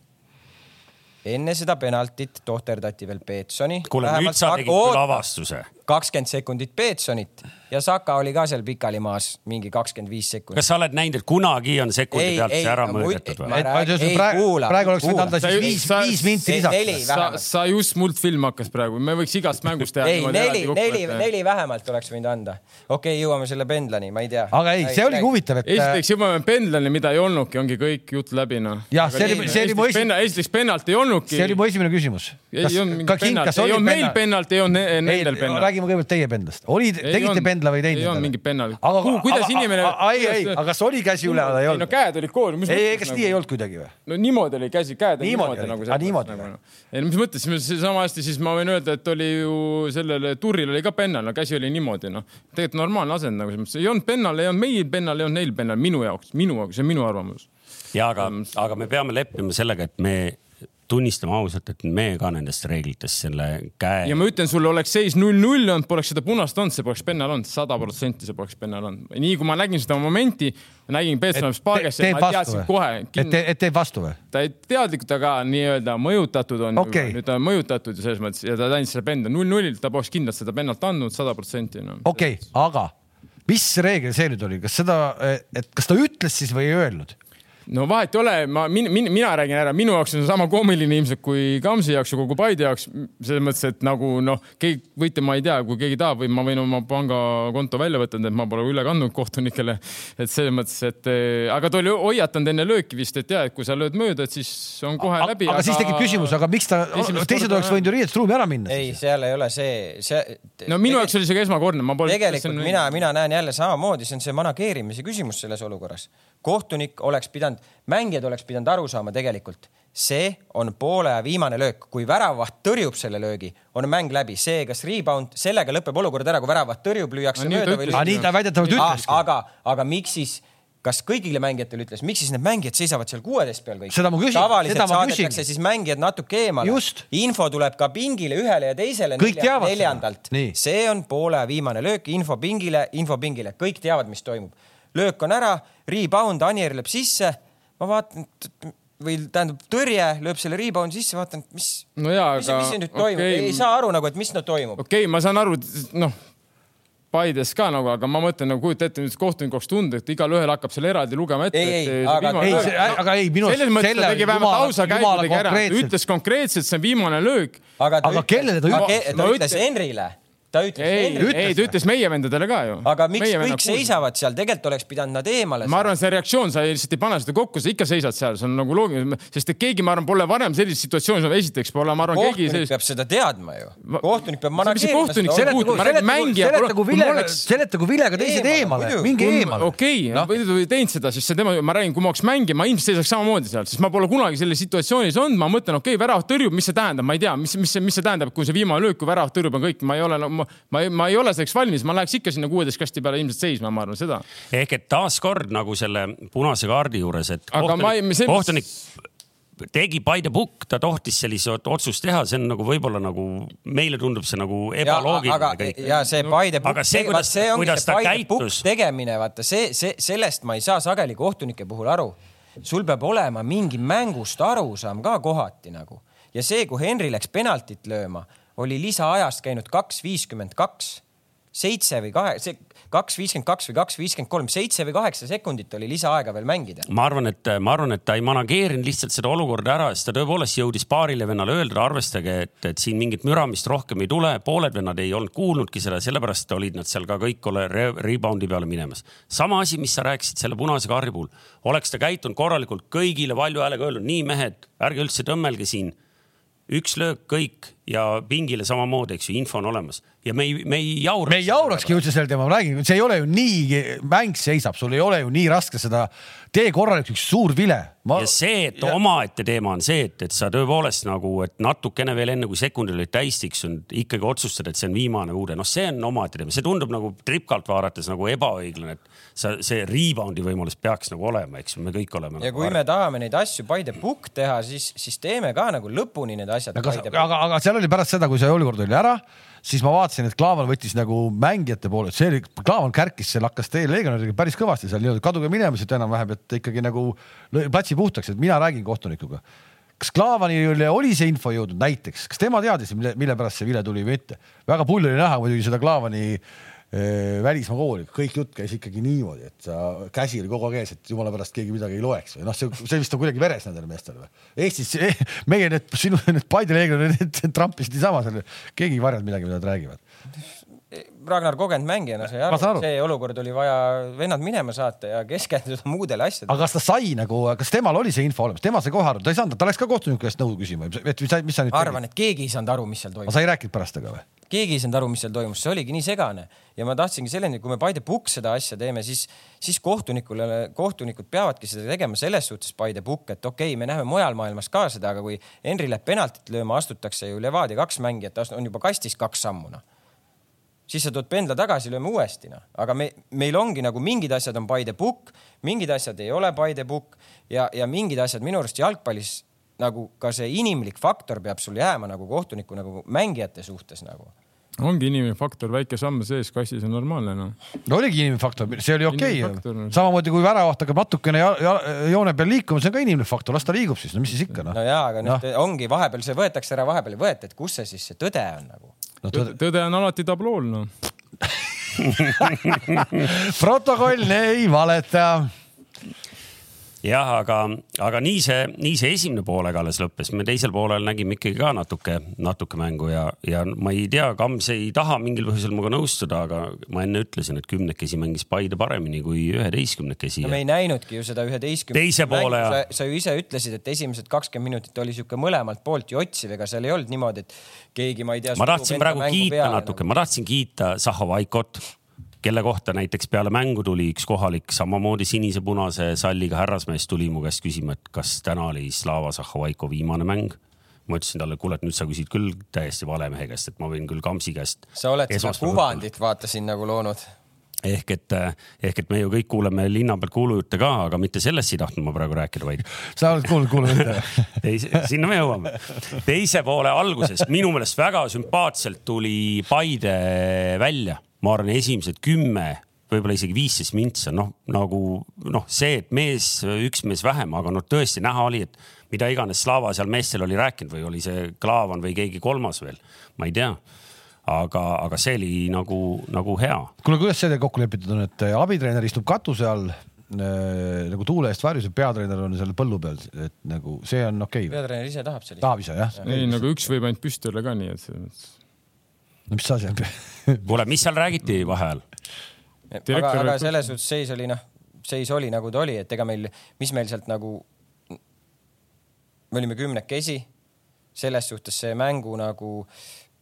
enne seda penaltit tohterdati veel Peetsoni. kuule, nüüd sa tegid küll avastuse. Kakskümmend sekundit Peetsonit ja Saka oli ka seal pikali maas mingi kakskümmend viis sekundit. kas sa oled näinud, et kunagi on sekundi Ei, pealt ei, see ära mõõdetud või praegu, praegu oleks võinud anda Sa- siis viis, viis minti ei, lisaks sa, sa just multfilm hakkas praegu, me võiks igast mängust teha. ei, neli, neli, neli vähemalt oleks võinud anda. okei okay,, jõuame selle pendlani, ma ei tea. aga ei, see oligi. huvitav, et esiteks jõuame pendlani, mida ei olnudki, ongi kõik jutt läbi noh. Jah, see oli- see oli mu esi- esiteks pennalt ei olnudki. see oli mu esimene küsimus. ei olnud mingit pennalt, ei olnud meil pennalt, ei olnud ne- nendel pennalt. Räägime kõigepealt teie pendlast. oli, tegite pendla või ei teinud? ei olnud mingit pennal. aga, kuidas inimene. ei, ei, aga kas oli käsi üleval ei ei no olnud? käed olid koos. ei, ei, kas nii ei olnud kuidagi või? no niimoodi oli käsi, käed olid Niimoodi niimoodi, nagu Aa, niimoodi nagu, või? noh. ei no mis mõttes, sama hästi siis ma võin öelda, et oli ju sellele turril oli ka pennal, no käsi oli niimoodi noh, tegelikult normaalne asend nagu selles mõttes, ei olnud pennal, ei olnud meil pennal, ei olnud neil pennal, minu jaoks, minu jaoks, see on minu arvamus. ja aga, aga me peame leppima sellega, et me tunnistame ausalt, et me ka nendest reeglitest selle käe ja ma ütlen sulle, oleks seis null-null olnud, poleks seda punast olnud, see poleks pennal olnud, sada protsenti see poleks pennal olnud. nii kui ma nägin seda momenti, nägin Peetsonis paagesse, teeb ma teadsin kohe et, et teeb vastu või? ta ei teadlikult, aga nii-öelda mõjutatud on Okei. nüüd ta on mõjutatud ju selles mõttes ja ta andis selle pendla null-nullilt, ta poleks kindlalt seda pennalt andnud sada protsenti no.. okei okay,, aga mis reegel see nüüd oli, kas seda, et kas ta ütles siis või ei öelnud? No vahet ei ole, ma min,, min, mina räägin ära, minu jaoks on see sama koomiline ilmselt kui Kamsi jaoks ja kogu Paide jaoks. selles mõttes, et nagu noh, keegi võite, ma ei tea, kui keegi tahab või ma võin oma pangakonto välja võtta, et ma pole üle kandnud kohtunikele. et selles mõttes, et eh, aga ta oli hoiatanud enne lööki vist, et ja, et kui sa lööd mööda, et siis on kohe aga, läbi. aga siis tekib küsimus, aga miks ta, teised oleks võinud ju riietusruumi ära minna ei, seal ei ole see, see. no minu jaoks oli see ka esmakordne, ma pole. tegelikult mina, mina näen jälle samamoodi, see on see manageerimise küsimus selles olukorras. kohtunik oleks pidanud, mängijad oleks pidanud aru saama tegelikult, see on poole aja viimane löök, kui väravaht tõrjub selle löögi, on mäng läbi, see, kas rebound, sellega lõpeb olukord ära, kui väravaht tõrjub, lüüakse mööda või nii ta väidetavalt ütleski. aga, aga miks siis, kas kõigile mängijatele ütles, miks siis need mängijad seisavad seal kuueteist peal kõik? Seda ma küsin, tavaliselt ma saadetakse küsingi. siis mängijad natuke eemale Just.. info tuleb ka pingile ühele ja teisele Kõik teavad seda. neljandalt see on poole viimane löök, info pingile, info pingile, kõik teavad, mis toimub. löök on ära, rebound, Anier lööb sisse, ma vaatan või tähendab tõrje lööb selle rebound'i sisse, vaatan, mis, no jaa, mis, aga mis siin nüüd toimub okay., ei saa aru nagu, et mis nüüd toimub. okei okay,, ma saan aru, noh, Paides ka nagu, aga ma mõtlen nagu kujuta ette nüüd kohtunik oleks tundnud, et igalühel hakkab selle eraldi lugema ette. Ei, ei, aga- ei, aga ei, minu selles mõttes ta tegi vähemalt ausa käigu tegi ära, ütles konkreetselt, see on viimane löök. aga, Aga kellele ta ütles? ta ütles Henrile, ta ütles ei, ei ta ütles meie vendadele ka ju. aga miks kõik seisavad seal, tegelikult oleks pidanud nad eemale ma arvan, see reaktsioon, sa lihtsalt ei pane seda kokku, sa ikka seisad seal, see on nagu loogiline, sest et keegi, ma arvan, pole varem sellises situatsioonis, esiteks pole, ma arvan, keegi kohtunik sellist. peab seda teadma ju. kohtunik peab manageerima kohtunik seletagu kui vilega oleks-, seletagu vilega teised Eemale, minge eemale. okei Noh. no., või teinud seda, siis see tema, ma räägin, kui ma oleks mängija, ma ilmselt seisaks samamoodi seal, sest ma pole kunagi selles situatsioonis olnud, ma mõtlen, okei okay,, värav tõrjub, mis see tähendab, ma ei tea, mis, mis see, mis see tähendab, kui see viimane löök, kui värav tõrjub, on kõik, ma ei ole no,, ma, ma, ei- ma ei ole selleks valmis, ma läheks ikka sinna kuueteist kasti peale ilmselt seisma, ma arvan seda. ehk et taaskord nagu selle punase kaardi juures, et kohtunik, see- kohtunik tegi by the book, ta tohtis sellise otsust teha, see on nagu võib-olla nagu meile tundub see nagu ja, ebaloogiline ja see by the book aga, see, kuidas- see ongi kuidas see by the book tegemine, vaata see, see, sellest ma ei saa sageli kohtunike puhul aru. sul peab olema mingi mängust arusaam ka kohati nagu ja see, kui Henry läks penaltit lööma, oli lisaajast käinud kaks viiskümmend kaks seitse või kahe, kaks viiskümmend kaks või kaks viiskümmend kolm, seitse või kaheksa sekundit oli lisaaega veel mängida. ma arvan, et ma arvan, et ta ei manageerinud lihtsalt seda olukorda ära, sest ta tõepoolest jõudis paarile vennale öelda, arvestage, et, et siin mingit müramist rohkem ei tule, pooled vennad ei olnud kuulnudki seda, sellepärast olid nad seal ka kõik ole re rebound'i peale minemas. sama asi, mis sa rääkisid selle punase kaardi puhul, oleks ta käitunud korralikult, kõigile valju häälega öelnud, nii mehed, ärge üldse tõmmelge siin üks löök kõik ja pingile samamoodi, eks ju, info on olemas ja me ei, me ei jaura. me ei jaurakski üldse sel teemal, ma räägin, see ei ole ju nii, mäng seisab, sul ei ole ju nii raske seda, tee korralik üks suur vile. ja see, et omaette teema on see, et, et sa tõepoolest nagu, et natukene veel enne kui sekundid olid täis tiksunud, ikkagi otsustad, et see on viimane uude, noh, see on omaette teema, see tundub nagu tripkalt vaadates nagu ebaõiglane, et sa, see rebound'i võimalus peaks nagu olema, eks ju, me kõik oleme. ja kui me tahame neid asju by the book teha, siis, siis teeme ka nagu lõpuni need asjad aga aga, aga seal oli pärast seda, kui see olukord oli ära, siis ma vaatasin, et Klaavan võttis nagu mängijate poole, see oli, Klaavan kärkis seal, hakkas teie legionäriga päris kõvasti seal nii-öelda kaduge minema siit enam-vähem, et ikkagi nagu platsi puhtaks, et mina räägin kohtunikuga. kas Klaavanile oli see info jõudnud näiteks, kas tema teadis, mille, mille pärast see vile tuli või mitte? väga pull oli näha muidugi seda Klaavani eh, välismaa kooli, kõik jutt käis ikkagi niimoodi, et sa, käsi oli kogu aeg ees, et jumala pärast keegi midagi ei loeks või noh, see, see vist on kuidagi veres nendel meestel või? Eestis, meie need sinu need Paide leegionid, need trampisid niisama seal, keegi ei varjanud midagi, mida nad räägivad. Ragnar kogenud mängijana sai aru aru., see olukord oli vaja vennad minema saata ja keskenduda muudele asjadele. aga kas ta sai nagu, kas temal oli see info olemas, tema sai kohe aru, ta ei saanud, ta läks ka kohtuniku käest nõu küsima, et mis sa, mis sa nüüd arvan, et keegi ei saanud aru, mis seal aga toimus. sa ei rääkinud pärast temaga või? Keegi ei saanud aru, mis seal toimus, see oligi nii segane. Ja ma tahtsingi selleni, kui me by the book seda asja teeme, siis, siis kohtunikule, kohtunikud peavadki seda tegema selles suhtes by the book, et okei okay,, me näeme mujal maailmas ka seda, aga kui Henry läheb penaltit lööma, astutakse ju Levadia kaks mängijat, on juba kastis kaks sammu noh. Siis sa tood pendla tagasi, lööme uuesti noh, aga me, meil ongi nagu mingid asjad on by the book, mingid asjad ei ole by the book ja, ja mingid asjad minu arust jalgpallis nagu ka see inimlik faktor peab sul jääma nagu kohtuniku nagu mängijate suhtes nagu ongi inimene faktor, väike samm sees kassis on normaalne noh. no oligi inimene faktor, see oli okei okay. noh.. samamoodi kui väravaht hakkab natukene joone peal liikuma, see on ka inimene faktor, las ta liigub siis, no mis siis ikka noh no. jaa, aga nüüd ongi vahepeal see võetakse ära, vahepeal ei võeta, et kus see siis see tõde on nagu. No, tõde- tõde on alati tablool noh. protokoll ei valeta. jah, aga, aga nii see, nii see esimene poolaeg alles lõppes, me teisel poolel nägime ikkagi ka natuke, natuke mängu ja, ja ma ei tea, Kams ei taha mingil põhjusel minuga nõustuda, aga ma enne ütlesin, et kümnekesi mängis Paide paremini kui üheteistkümnekesi no me ei näinudki ju seda üheteistkümne. Teise poole ja- sa, ju ise ütlesid, et esimesed kakskümmend minutit oli sihuke mõlemalt poolt ju otsiv, ega seal ei olnud niimoodi, et keegi, ma ei tea. ma tahtsin praegu kiita natuke, ma tahtsin kiita Zahhovaikot, kelle kohta näiteks peale mängu tuli üks kohalik samamoodi sinise-punase salliga härrasmees tuli mu käest küsima, et kas täna oli Slava Zahhovaiko viimane mäng. ma ütlesin talle, kuule, et nüüd sa küsid küll täiesti vale mehe käest, et ma võin küll Kamsi käest. sa oled seda kuvandit vaata siin nagu loonud. ehk et, ehk et me ju kõik kuuleme linna pealt kuulujutte ka, aga mitte sellest ei tahtnud ma praegu rääkida, vaid sa oled kuulnud, teise, sinna me jõuame. teise poole alguses minu meelest väga sümpaatselt tuli Paide välja, ma arvan, esimesed kümme, võib-olla isegi viisteist mintsa, noh nagu noh, see, et mees, üks mees vähem, aga noh, tõesti näha oli, et mida iganes Slava seal meestel oli rääkinud või oli see Klaavan või keegi kolmas veel, ma ei tea. aga, aga see oli nagu, nagu hea kuule, kuidas see teil kokku lepitud on, et abitreener istub katuse all äh, nagu tuule eest varjus ja peatreener on seal põllu peal, et nagu see on okei okay.. peatreener ise tahab sellist. tahab ise jah? ei, nagu üks võib ainult püsti olla ka nii, et selles mõttes. No mis asi on? kuule, mis seal räägiti vaheajal? aga, aga selles suhtes seis oli noh, seis oli nagu ta oli, et ega meil, mis meil sealt nagu, me olime kümnekesi, selles suhtes see mängu nagu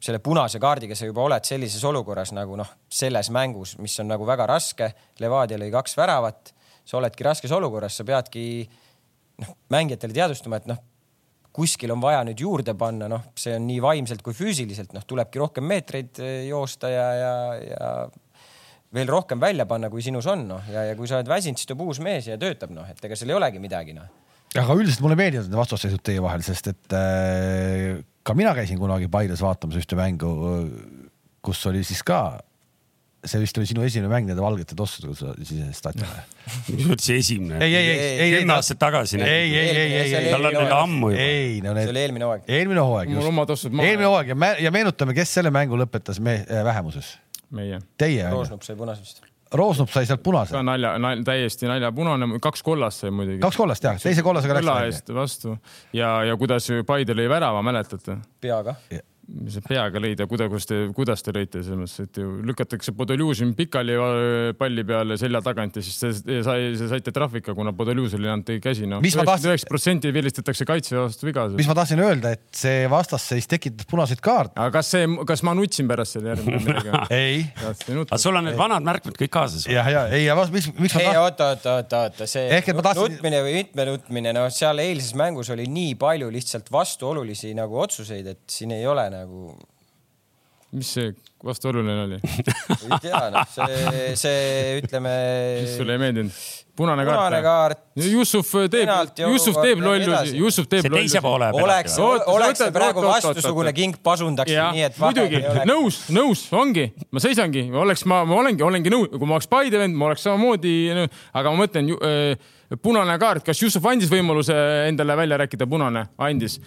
selle punase kaardiga sa juba oled sellises olukorras nagu noh, selles mängus, mis on nagu väga raske. Levadia lõi kaks väravat, sa oledki raskes olukorras, sa peadki noh, mängijatele teadvustama, et noh, kuskil on vaja nüüd juurde panna, noh, see on nii vaimselt kui füüsiliselt, noh, tulebki rohkem meetreid eh, joosta ja, ja, ja veel rohkem välja panna, kui sinus on, noh, ja, ja kui sa oled väsinud, siis tuleb uus mees ja töötab, noh, et ega seal ei olegi midagi, noh. aga üldiselt mulle meeldivad need vastasseisud teie vahel, sest et äh, ka mina käisin kunagi Paides vaatamas ühte mängu, kus oli siis ka, see vist oli sinu esimene mäng nende valgete tossudega, kui sa sisenesid stadionile. mis mõttes esimene? ei, ei, ei, ei, kümme aastat tagasi. ei, ei, ei, ei, ei, ei, tal on nüüd ammu juba. ei, no see need, oli eelmine hooaeg. eelmine hooaeg mul just, oma tossud maha. eelmine hooaeg ja, me, ja meenutame, kes selle mängu lõpetas me, äh, vähemuses. meie. Teie, Roosnup sai punase vist. Roosnup sai sealt punase ka. nalja, nalja, täiesti naljapunane, kaks kollast sai muidugi. kaks kollast jah, teise kollasega läks kolla eest vastu ja, ja kuidas Paide lõi värava, mäletate? peaga. Mis see peaga lõid ja kuidas, kuidas te, kuidas te lõite selles mõttes, et ju lükatakse Podoljužin pikali äh, palli peale selja tagant ja siis te te sai, saite trahvika, kuna Podoljužil ei olnud teie käsi. Mis ma tahtsin- üheksakümmend protsenti vilistatakse kaitse vastu viga. mis ma tahtsin öelda, et see vastasseis tekitas punaseid kaarte. aga kas see, kas ma nutsin pärast selle järgi midagi? ei, aga sul on need vanad märkmed kõik kaasas? ja, ja ei, ja mis, miks ma ei, tahtsin, oota, oota, oota, oota, see Ehk tahtsin- nutmine või mitme nutmine, no seal eilses mängus oli nii palju lihtsalt vastuolulisi nagu otsuseid, et siin ei ole nagu, mis see vastuoluline oli? ei tea, noh, see, see ütleme. mis sulle ei meeldinud? punane punane kaart. kaart. Jussuf teeb Jussuf teeb ja lollusi. Jussuf teeb see teise poole oleks, Oota, sa oleks see praegu vastusugune king pasundaks jah, nii, et muidugi oleks- nõus, nõus, ongi, ma seisangi, oleks ma, ma olengi, olengi nõus, kui ma oleks Paide vend, ma oleks samamoodi, aga ma mõtlen, punane kaart, kas Jussuf andis võimaluse endale välja rääkida, punane andis.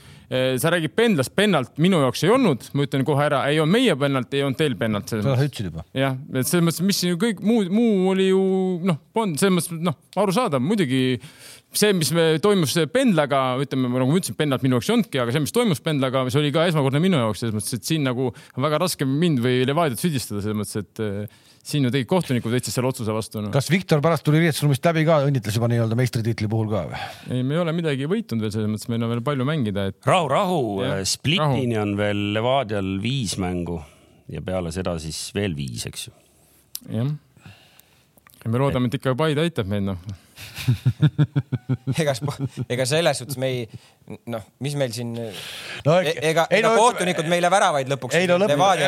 sa räägid pendlast, pennalt minu jaoks ei olnud, ma ütlen kohe ära, ei olnud meie pennalt, ei olnud teil pennalt seda sa ütlesid juba. jah, et selles mõttes, mis siin kõik muu, muu oli ju noh, polnud selles mõttes noh, arusaadav muidugi see, mis me, toimus pendlaga, ütleme nagu ma ütlesin, pendlat minu jaoks ei olnudki, aga see, mis toimus pendlaga, see oli ka esmakordne minu jaoks selles mõttes, et siin nagu on väga raske mind või Levadiat süüdistada selles mõttes, et eh, siin ju tegid kohtunikud võtsid selle otsuse vastu no.. kas Viktor pärast tuli riietusruumist läbi ka, õnnitles juba nii-öelda meistritiitli puhul ka või? ei, me ei ole midagi võitnud veel selles mõttes, meil on veel palju mängida, et rahu, rahu Splitini on veel Levadial viis mängu ja peale seda siis veel viis, eks ju. jah. ja me loodame, et ikka Paide aitab meid noh. ega, ega selles suhtes me ei, noh, mis meil siin, no ega, ega kohtunikud meile väravaid lõpuks. ei no lõpuks,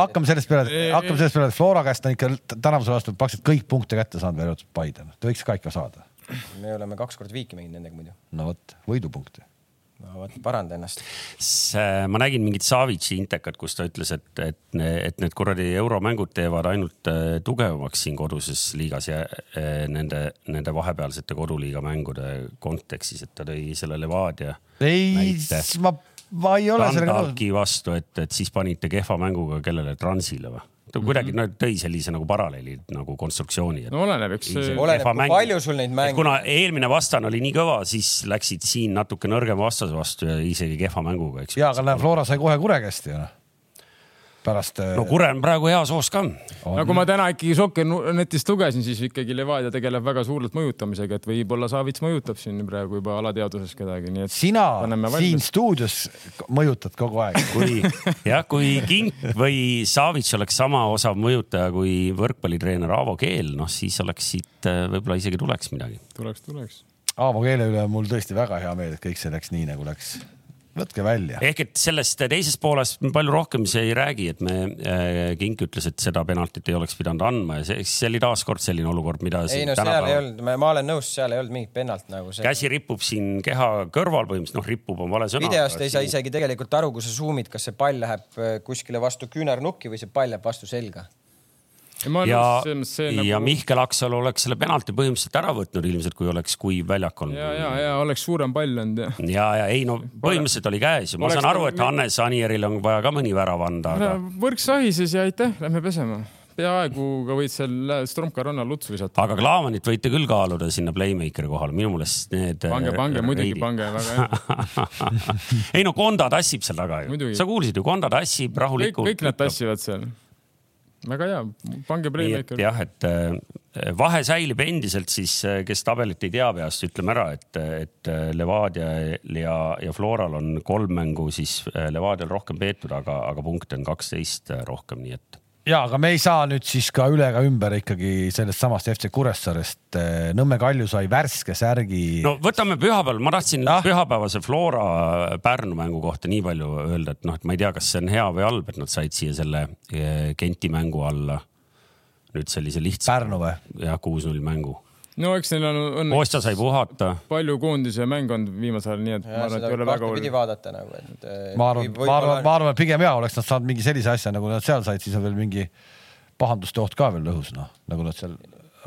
hakkame sellest peale, hakkame sellest peale, et Flora käest on ikka tänavuse vastu praktiliselt kõik punkte kätte saanud, välja arvatud Paide, ta võiks ka ikka saada. me oleme kaks korda viiki mänginud nendega muidu. no vot, võidupunkte. No vot, paranda ennast. ma nägin mingit Savitsi intekat, kus ta ütles, et, et, et need kuradi euromängud teevad ainult äh, tugevamaks siin koduses liigas ja äh, nende, nende vahepealsete koduliiga mängude kontekstis, et ta tõi selle Levadia ei ma, ma ei ole sellega nõus. Vastu, et, et siis panite kehva mänguga kellele Transile või? Ta kuidagi mm -hmm. no, tõi sellise nagu paralleeli nagu konstruktsiooni. no oleneb, eks oleneb, kui palju sul neid mänge. kuna eelmine vastane oli nii kõva, siis läksid siin natuke nõrgema vastase vastu ja isegi kehva mänguga, eks. ja, aga näe, Flora sai kohe kure käest ju noh. pärast. äh, no Kure on praegu heas hoos ka. nagu ma täna ikkagi Sokkernetist lugesin, siis ikkagi Levadia tegeleb väga suurelt mõjutamisega, et võib-olla Savits mõjutab siin praegu juba alateadvuses kedagi, nii et sina siin stuudios mõjutad kogu aeg. kui jah, kui Kink või Savits oleks sama osav mõjutaja kui võrkpallitreener Aavo Keel, noh siis oleks siit äh, võib-olla isegi tuleks midagi. tuleks, tuleks. Aavo keele üle on mul tõesti väga hea meel, et kõik see läks nii, nagu läks. Võtke välja. ehk et sellest teisest poolest me palju rohkem see ei räägi, et me äh, Kink ütles, et seda penaltit ei oleks pidanud andma ja see, see oli taaskord selline olukord, mida ei no seal ei olnud, ma olen nõus, seal ei olnud mingit pennalt nagu see. käsi ripub siin keha kõrval põhimõtteliselt, noh, ripub on vale sõna. videost ei saa isegi tegelikult aru, kui sa zoom'id, kas see pall läheb äh, kuskile vastu küünarnukki või see pall läheb vastu selga. Ja on ja nagu Mihkel Aksalu oleks selle penalti põhimõtteliselt ära võtnud ilmselt, kui oleks kuiv väljak olnud. ja, ja, ja oleks suurem pall olnud ja. ja, ja ei no põhimõtteliselt oli käes ja ma Oleks saan aru, nagu- et Hannes Anieril on vaja ka mõni värav anda, aga võrk sahises ja aitäh, lähme pesema. peaaegu ka võid seal Stromka rannal lutsu visata. aga Klaavanit võite küll kaaluda sinna playmaker'i kohale, minu meelest need. pange, pange muidugi, pange, väga hea. ei no Konda tassib seal taga ju sa kuulsid ju, Konda tassib rahulikult. kõik nad. tassivad seal. Väga hea, pange playmaker. jah, et äh, vahe säilib endiselt siis, kes tabelit ei tea peast, ütleme ära, et, et äh, Levadial ja, ja Floral on kolm mängu siis äh, Levadial rohkem peetud, aga, aga punkte on kaksteist rohkem, nii et ja, aga me ei saa nüüd siis ka üle ega ümber ikkagi sellest samast FC Kuressaarest. Nõmme Kalju sai värske särgi no võtame pühapäeval, ma tahtsin Ah. pühapäevase Flora Pärnu mängu kohta nii palju öelda, et noh, et ma ei tea, kas see on hea või halb, et nad said siia selle eh, Genti mängu alla nüüd sellise lihtsa Pärnu või? jah, kuus-null mängu. No eks neil on õnneks Kostja sai puhata. palju koondise mänge olnud viimasel ajal, nii et ma arvan, et ei ole väga hull. vaadata nagu, et. ma arvan, ma arvan, ma arvan, et pigem hea oleks nad saanud mingi sellise asja, nagu nad seal said, siis on veel mingi pahanduste oht ka veel õhus, noh, nagu nad seal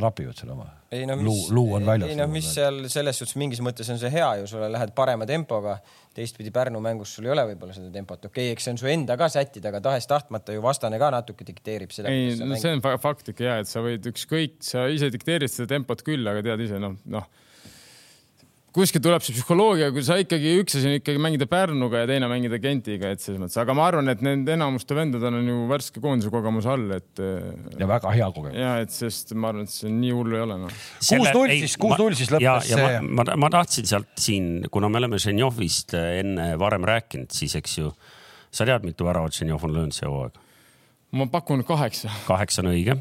rapivad seal oma? ei no luu, luu on väljas. ei noh, mis seal selles suhtes mingis mõttes on see hea ju, sulle lähed parema tempoga. teistpidi Pärnu mängus sul ei ole võib-olla seda tempot, okei okay,, eks see on su enda ka sättida, aga tahes-tahtmata ju vastane ka natuke dikteerib seda. ei, no see on fakt ikka ja, et sa võid ükskõik, sa ise dikteerid seda tempot küll, aga tead ise noh, noh kuskilt tuleb see psühholoogia, kui sa ikkagi üks asi on ikkagi mängida Pärnuga ja teine mängida Gentiga, et selles mõttes, aga ma arvan, et nende enamuste vendadel on ju värske koondise kogemus all, et. ja väga hea kogemus. ja et sest ma arvan, et see nii hullu ei ole no.. kuus-null siis, kuus-null siis lõppes see. Ma, ma, ma tahtsin sealt siin, kuna me oleme Ženjovist enne varem rääkinud, siis eks ju, sa tead, mitu väravat Ženjov on löönud see hooaeg? ma pakun kaheksa. kaheksa on õige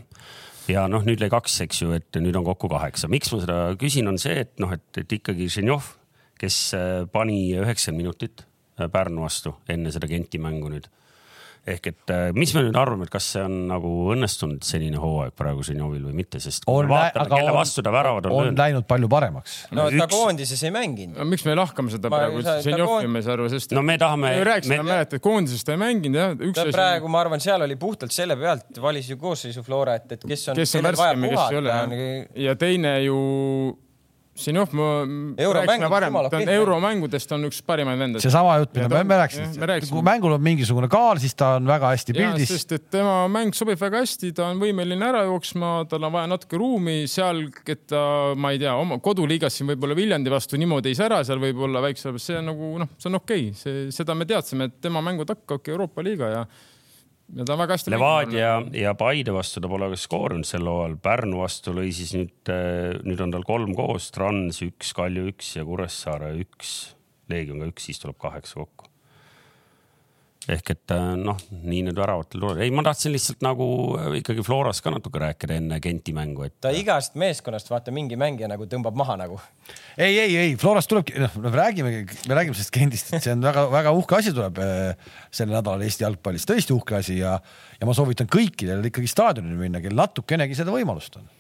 ja noh, nüüd lõi kaks, eks ju, et nüüd on kokku kaheksa. miks ma seda küsin, on see, et noh, et, et ikkagi Ženjov, kes äh, pani üheksakümmend minutit äh, Pärnu vastu enne seda Genti mängu nüüd ehk et äh, mis me nüüd arvame, et kas see on nagu õnnestunud senine hooaeg praegu Ženjovil või mitte, sest on, vaatame, kelle vastu ta väravad on, on löönud. läinud palju paremaks. no ta koondises ei mänginud. no miks me lahkame seda ma praegu Ženjovi me ei saa aru, sest. no me tahame. me rääkisime me..., mäletad, koondises ta ei mänginud jah. ta asi... praegu, ma arvan, seal oli puhtalt selle pealt, valis ju koosseisu Flora, et, et kes on. kes on värskem ja kes ei ole. ja teine ju siin noh, ma rääkisime varem, ta on euromängudest on üks parimaid vendasid. seesama jutt, mida me, me rääkisime, kui mängul on mingisugune kaal, siis ta on väga hästi pildis. sest et tema mäng sobib väga hästi, ta on võimeline ära jooksma, tal on vaja natuke ruumi seal, et ta, ma ei tea, oma koduliigas siin võib-olla Viljandi vastu niimoodi ei sära seal võib-olla väikse, see on nagu noh, see on okei okay., see, seda me teadsime, et tema mängud hakkavadki Euroopa liiga ja ja ta on väga hästi. Levadia ja Paide vastu ta pole ka skoorinud sel hooajal, Pärnu vastu lõi siis nüüd, äh, nüüd on tal kolm koos, Trans üks, Kalju üks ja Kuressaare üks, Leegion ka üks, siis tuleb kaheksa kokku ehk et äh, noh, nii need väravatel tulevad. ei, ma tahtsin lihtsalt nagu äh, ikkagi Floras ka natuke rääkida enne Genti mängu, et. ta igast meeskonnast vaata mingi mängija nagu tõmbab maha nagu. ei, ei, ei Florast tulebki, noh, me räägime, me räägime sellest Gentist, et see on väga-väga uhke asi tuleb äh, sel nädalal Eesti jalgpallis, tõesti uhke asi ja, ja ma soovitan kõikidel ikkagi staadionile minna, kel natukenegi seda võimalust on.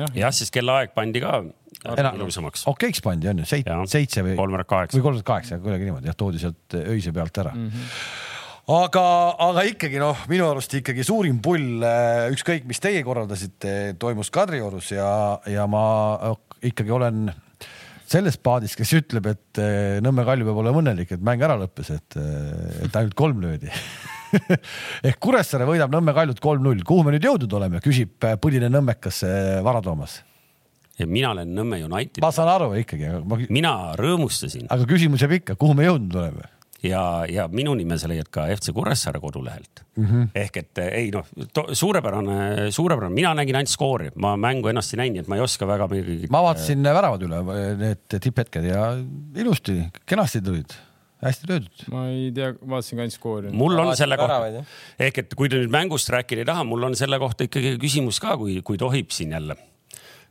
jah ja,, sest kellaaeg pandi ka ilusamaks. okeiks pandi on ju, seitse või. kolmveerand kaheksa. või kolmveerand kaheksa, kuidagi niimoodi jah, toodi sealt öise pealt ära mm. -hmm aga, aga ikkagi noh, minu arust ikkagi suurim pull, äh, ükskõik mis teie korraldasite, toimus Kadriorus ja, ja ma ikkagi olen selles paadis, kes ütleb, et äh, Nõmme Kalju peab olema õnnelik, et mäng ära lõppes, et, äh, et ainult kolm löödi ehk Kuressaare võidab Nõmme Kaljut kolm-null, kuhu me nüüd jõudnud oleme, küsib põline nõmmekas Vara Toomas ja mina olen Nõmme United. ma saan aru ikkagi, aga ma. mina rõõmustasin. aga küsimus jääb ikka, kuhu me jõudnud oleme? Ja, ja minu nime sa leiad ka FC Kuressaare kodulehelt mm. -hmm. ehk et ei noh, suurepärane, suurepärane, mina nägin ainult skoori, ma mängu ennast ei näinud, nii et ma ei oska väga midagi. ma vaatasin väravad üle, need tipphetked ja ilusti, kenasti tulid hästi löödud. ma ei tea, vaatasin ka ainult skoori. mul on selle kohta, ehk et kui te nüüd mängust rääkida ei taha, mul on selle kohta ikkagi küsimus ka, kui, kui tohib siin jälle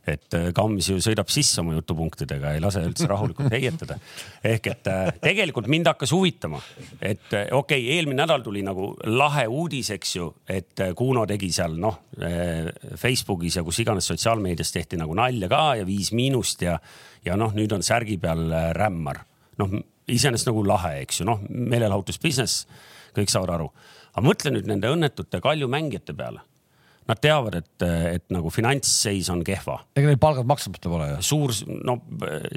et äh, Kams ju sõidab sisse oma jutupunktidega, ei lase üldse rahulikult heietada. ehk et äh, tegelikult mind hakkas huvitama, et äh, okei okay,, eelmine nädal tuli nagu lahe uudis, eks ju, et Kuno tegi seal noh, Facebookis ja kus iganes sotsiaalmeedias tehti nagu nalja ka ja viis miinust ja, ja noh, nüüd on särgi peal rämmar. noh, iseenesest nagu lahe, eks ju, noh, meelelahutus business, kõik saavad aru. aga mõtle nüüd nende õnnetute Kalju mängijate peale nad teavad, et, et nagu finantsseis on kehva. ega neil palgad maksmata pole ju. suur, no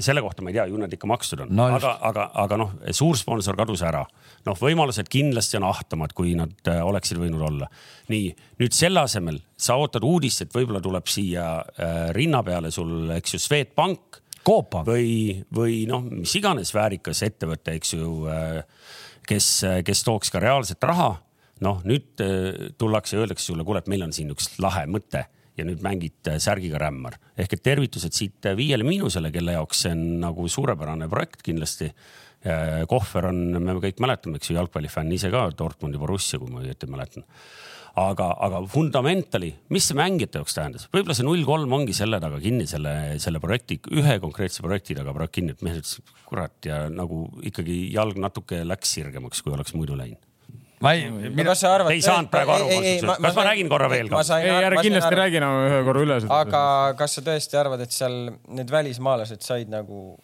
selle kohta ma ei tea, ju nad ikka makstud on no,, aga, aga, aga noh, suur sponsor kadus ära. noh, võimalused kindlasti on ahtamad, kui nad äh, oleksid võinud olla. nii, nüüd selle asemel sa ootad uudist, et võib-olla tuleb siia äh, rinna peale sul, eks ju, Swedbank. või, või noh, mis iganes väärikas ettevõte, eks ju, äh, kes, kes tooks ka reaalset raha noh, nüüd äh, tullakse ja öeldakse sulle, kuule, et meil on siin üks lahe mõte ja nüüd mängid äh, särgiga rämmar. ehk et tervitused siit äh, Viiele Miinusele, kelle jaoks see on nagu suurepärane projekt kindlasti. Kohver on, me kõik mäletame, eks ju, jalgpallifänn ise ka, Dortmundi Borussia, kui ma õieti mäletan aga, aga fundamentali, mis see mängijate jaoks tähendas, võib-olla see null kolm ongi selle taga kinni, selle, selle projekti, ühe konkreetse projekti taga projekt kinni, et mehed ütlesid, kurat ja nagu ikkagi jalg natuke läks sirgemaks, kui oleks muidu läinud ma ei, mida sa arvad? ei saanud praegu aru konstruktsioonis, kas ma räägin korra veel ka? ei, ära kindlasti räägi enam ühe korra üle. aga kas sa tõesti arvad, et seal need välismaalased said nagu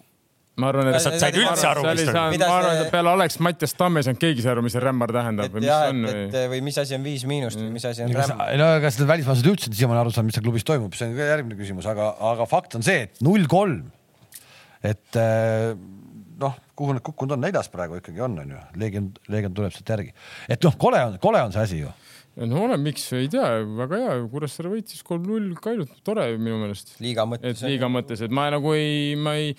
ma arvan, et Kas sa said üldse aru, mis toimub? ma Mida arvan, et peale Alex Mattias Tamme ei saanud keegi see aru, mis see rämmar tähendab et või mis jah, see on et, või või mis asi on Viis Miinust või mis asi on kas, Rämm. no ega seda välismaalased üldse siiamaani aru saanud, mis seal klubis toimub, see on ka järgmine küsimus, aga, aga fakt on see, et null kolm. et eh, noh, kuhu nad kukkunud on, neljas praegu ikkagi on, on ju, Leegion, Leegion tuleb sealt järgi. et noh, kole on, kole on see asi ju. no ole, miks, ei tea, väga hea, Kuressaare võitis kolm-null Kaljut, tore minu meelest. liiga et mõttes. liiga mõttes, et ma nagu ei, ma ei,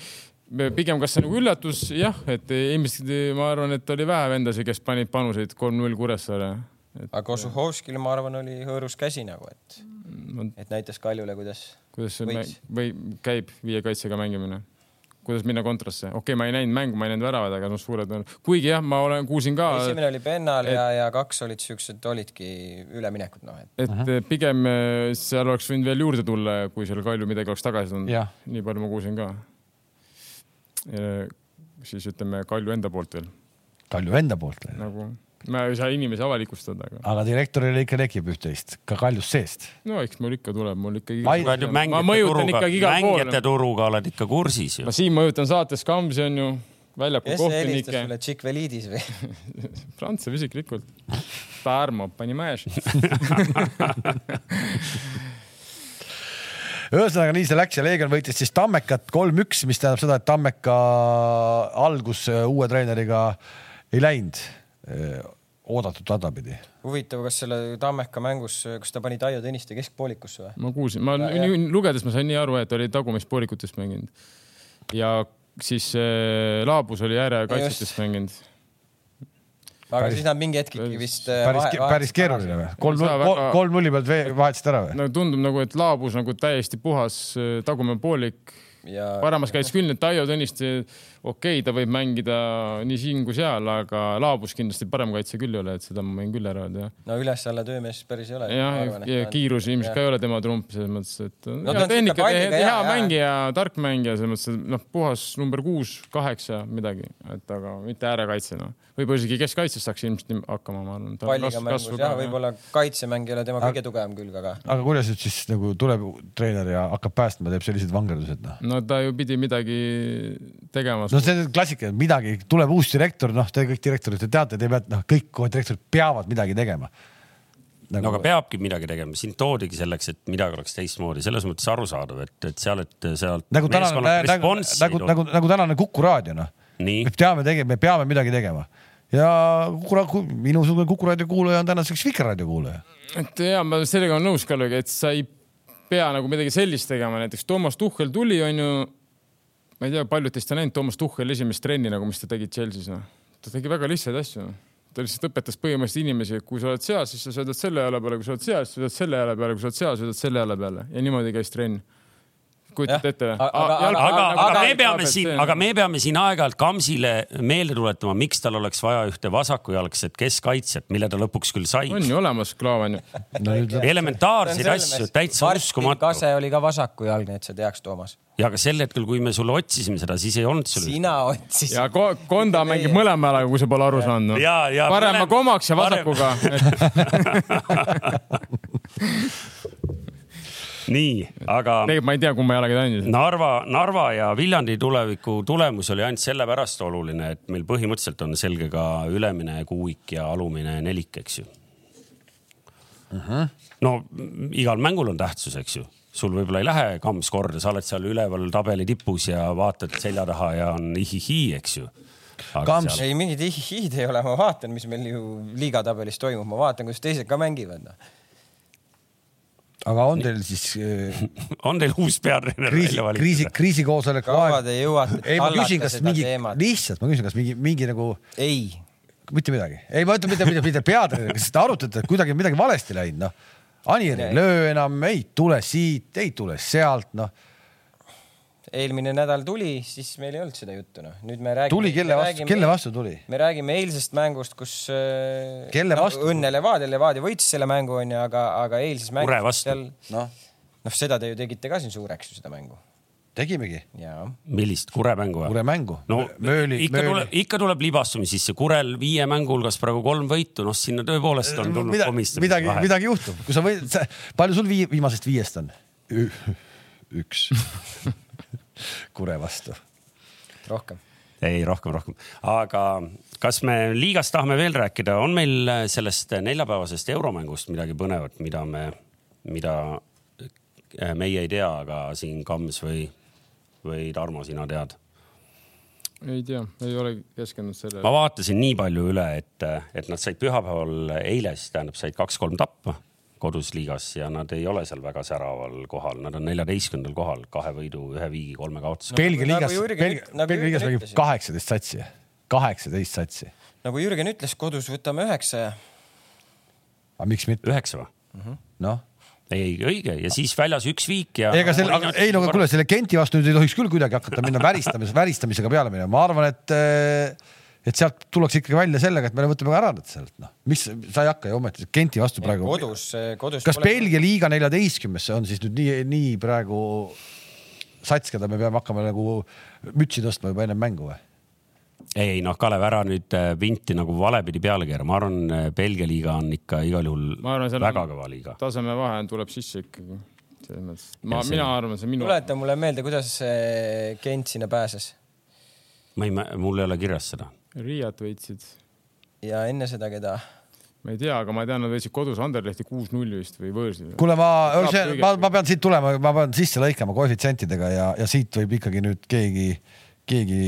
pigem kas see nagu üllatus, jah, et ilmselt ma arvan, et oli vähe vendasid, kes panid panuseid kolm-null Kuressaare. aga Kosuhovskil, ma arvan, oli hõõrus käsi nagu, et, No et näitas Kaljule, kuidas. kuidas see Võiks. mäng, või käib viie kaitsega mängimine? Kuidas minna kontrasse, okei okay,, ma ei näinud mängu, ma ei näinud väravaid, aga noh, suured on, kuigi jah, ma olen, kuulsin ka, esimene oli Pennal ja, ja kaks olid siuksed, olidki üleminekud, noh, et et -huh. pigem eh, seal oleks võinud veel juurde tulla, kui seal Kalju midagi oleks tagasi tulnud nii palju ma kuulsin ka. siis ütleme Kalju enda poolt veel Kalju enda poolt. nagu, ma ei saa inimesi avalikustada, aga aga direktorile ikka tekib üht-teist ka Kaljust seest. no eks mul ikka tuleb, mul ikkagi. Mängijate turuga, oled ikka kursis ju ma. siin mõjutan saates Kamsi on ju, väljakul kes see helistas kohtunikke sulle, Tšikvelidis või? Prantsev isiklikult. Tarmo, pani mäes. ühesõnaga nii see läks ja Leegion võitis siis Tammekat kolm-üks, mis tähendab seda, et Tammeka algus äh, uue treeneriga ei läinud oodatud rada pidi. huvitav, kas selle Tammeka mängus, kas ta pani Taio Tõniste keskpoolikusse või? ma kuulsin, ma Ja- nii- lugedes ma sain nii aru, et oli tagumist-poolikutest mänginud. ja siis äh, Laabus oli äärekaitsetest mänginud. aga Päris- siis nad mingi hetk ikkagi vist. päris, päris keeruline või? kolm kolm nulli pealt vahetasid ära või? no tundub nagu, et Laabus nagu täiesti puhas äh, tagumine poolik. ja paremas käis küll, nüüd Taio Tõniste, okei okay,, ta võib mängida nii siin kui seal, aga Laabus kindlasti parem kaitse küll ei ole, et seda ma võin küll ära öelda, jah. no üles-alla töömees päris ei ole. jah, ja kiirus ilmselt ka ei ole tema trump selles mõttes, et No no, on tehnika hea jah. mängija, tark mängija selles mõttes, et noh, puhas number kuus, kaheksa midagi, et aga mitte äärekaitse noh, võib-olla isegi keskkaitses saaks ilmselt hakkama, ma arvan. palliga mängus jah, võib-olla kaitsemäng ei ole tema kõige tugevam külg, aga aga kuidas nüüd siis nagu tuleb treener ja hakkab päästma, teeb sellised vangerdused noh? no ta ju pidi midagi tegema. No see on klassika, midagi, tuleb uus direktor, noh, te kõik direktorid, te teate, te peate, noh, kõik kohe direktorid peavad midagi tegema. no aga peabki midagi tegema, sind toodigi selleks, et midagi oleks teistmoodi, selles mõttes arusaadav, et, et seal, et sealt nagu tänane, nagu, responsi nagu, nagu, nagu tänane Kuku raadio, noh. nii me, teame tegema, me peame midagi tegema ja Kuku raadio, minusugune Kuku raadio kuulaja on tänaseks Vikerraadio kuulaja. et ja ma sellega olen nõus Kalluga, et sa ei pea nagu midagi sellist tegema, näiteks Toomas Tuhhel tuli, onju. Ma ei tea, paljud teist on näinud Toomas Tuhhel esimest trenni nagu, mis ta tegi Chelsea's noh. ta tegi väga lihtsaid asju. ta lihtsalt õpetas põhimõtteliselt inimesi, kui sa oled seal, siis sa söödad selle jala peale, kui sa oled seal, siis söödad selle jala peale, kui sa oled seal, söödad selle jala peale ja niimoodi käis trenn. Kujutate ette või? aga- aga- aga, nagu aga me peame siin, aga me peame siin aeg-ajalt Kamsile meelde tuletama, miks tal oleks vaja ühte vasakujalgset keskkaitset, mille ta lõpuks küll sai. on ju olemas klaav onju. no nüüd elementaarseid asju, täitsa uskumatu. Kase oli ka vasakujalgne, et sa teaks, Toomas. ja aga sel hetkel, kui me sulle otsisime seda, siis ei olnud sul. sina otsisid. ja Ko Konda mängib mõlema jalaga, kui sa pole aru saanud no.. Ja- ja parema mõlem- komaks ja parem- vasakuga. nii, aga tegelikult ma ei tea, kumma jalaga ta andis. Narva, Narva ja Viljandi tuleviku tulemus oli ainult sellepärast oluline, et meil põhimõtteliselt on selge ka ülemine kuuik ja alumine nelik, eks ju uh. -huh. no igal mängul on tähtsus, eks ju. sul võib-olla ei lähe kamps korda, sa oled seal üleval tabeli tipus ja vaatad selja taha ja on ihihi, eks ju. Kamps- ei, mingid ihid ei ole, ma vaatan, mis meil ju liigatabelis toimub, ma vaatan, kuidas teised ka mängivad no.. Aga on teil siis äh, on teil uus peatreener kriisi välja, kriisi, valitud? kriisikoosoleku kaua aeg? te jõuate ei, ma küsin, kas mingi, lihtsalt ma küsin, kas mingi, mingi nagu ei, mitte midagi, ei, ma ütlen mitte, mitte, mitte peatreener, kas te arutate, et kuidagi midagi valesti läinud, noh. Anier ei Ei. löö enam, ei tule siit, ei tule sealt, noh. Eelmine nädal tuli, siis meil ei olnud seda juttu noh, nüüd me räägime. tuli kelle vastu, kelle vastu tuli? me räägime eilsest mängust, kus äh, Kelle vastu? no, õnne Levadia, Levadia võitis selle mängu onju, aga, aga eilses Kure mängus vastu. seal noh, noh, seda te ju tegite ka siin suureks ju seda mängu tegimegi millist kuremängu Kure või? mängu. no mööli, ikka tuleb mööli., ikka tuleb libastumisi sisse, Kurel viie mängu hulgas praegu kolm võitu, noh, sinna tõepoolest on tulnud midagi, komistamist midagi, midagi juhtub, kui sa võid, palju sul vii, viimasest viiest on? üks Kure vastu. rohkem. ei, rohkem, rohkem, aga kas me liigast tahame veel rääkida, on meil sellest neljapäevasest euromängust midagi põnevat, mida me, mida meie ei tea, aga siin Kams või, või Tarmo, sina tead? ei tea, ei ole keskendunud sellele ma. vaatasin nii palju üle, et, et nad said pühapäeval eile siis tähendab, said kaks-kolm tappa kodus liigas ja nad ei ole seal väga säraval kohal, nad on neljateistkümnendal kohal, kahe võidu, ühe viigi, kolme kaotusega. Belgia nagu liigas, Jürgen Belgia nagu Belgia liigas mängib kaheksateist satsi, kaheksateist satsi. nagu Jürgen ütles, kodus võtame üheksa ja aga miks mitte, üheksa või? noh. ei, õige ja siis väljas üks viik ja. ega selle, aga ei no kuule, selle Genti vastu nüüd ei tohiks küll kuidagi hakata minna väristamise, väristamisega peale minema, ma arvan, et et sealt tullakse ikkagi välja sellega, et me võtame ka ära nad sealt, noh, mis sa ei hakka ju ometi Genti vastu praegu. kodus, kodus. kas Belgia liiga neljateistkümnes on siis nüüd nii, nii praegu sats, keda me peame hakkama nagu mütsi tõstma juba ennem mängu või? ei noh, Kalev, ära nüüd äh, vinti nagu valepidi peale keera, ma arvan, Belgia liiga on ikka igal juhul arvan, väga kõva liiga. tasemevahe tuleb sisse ikkagi. selles mõttes, ma see- mina arvan, see minu. tuleta mulle meelde, kuidas see Gent sinna pääses ma ei, mul ei ole kirjas seda. Riiat võitsid, ja enne seda, keda? ma ei tea, aga ma tean, nad võitsid kodus Anderlehti kuus-null vist või võõrsil. kuule, ma ma, ma pean siit tulema, ma pean sisse lõikama koefitsientidega ja, ja siit võib ikkagi nüüd keegi, keegi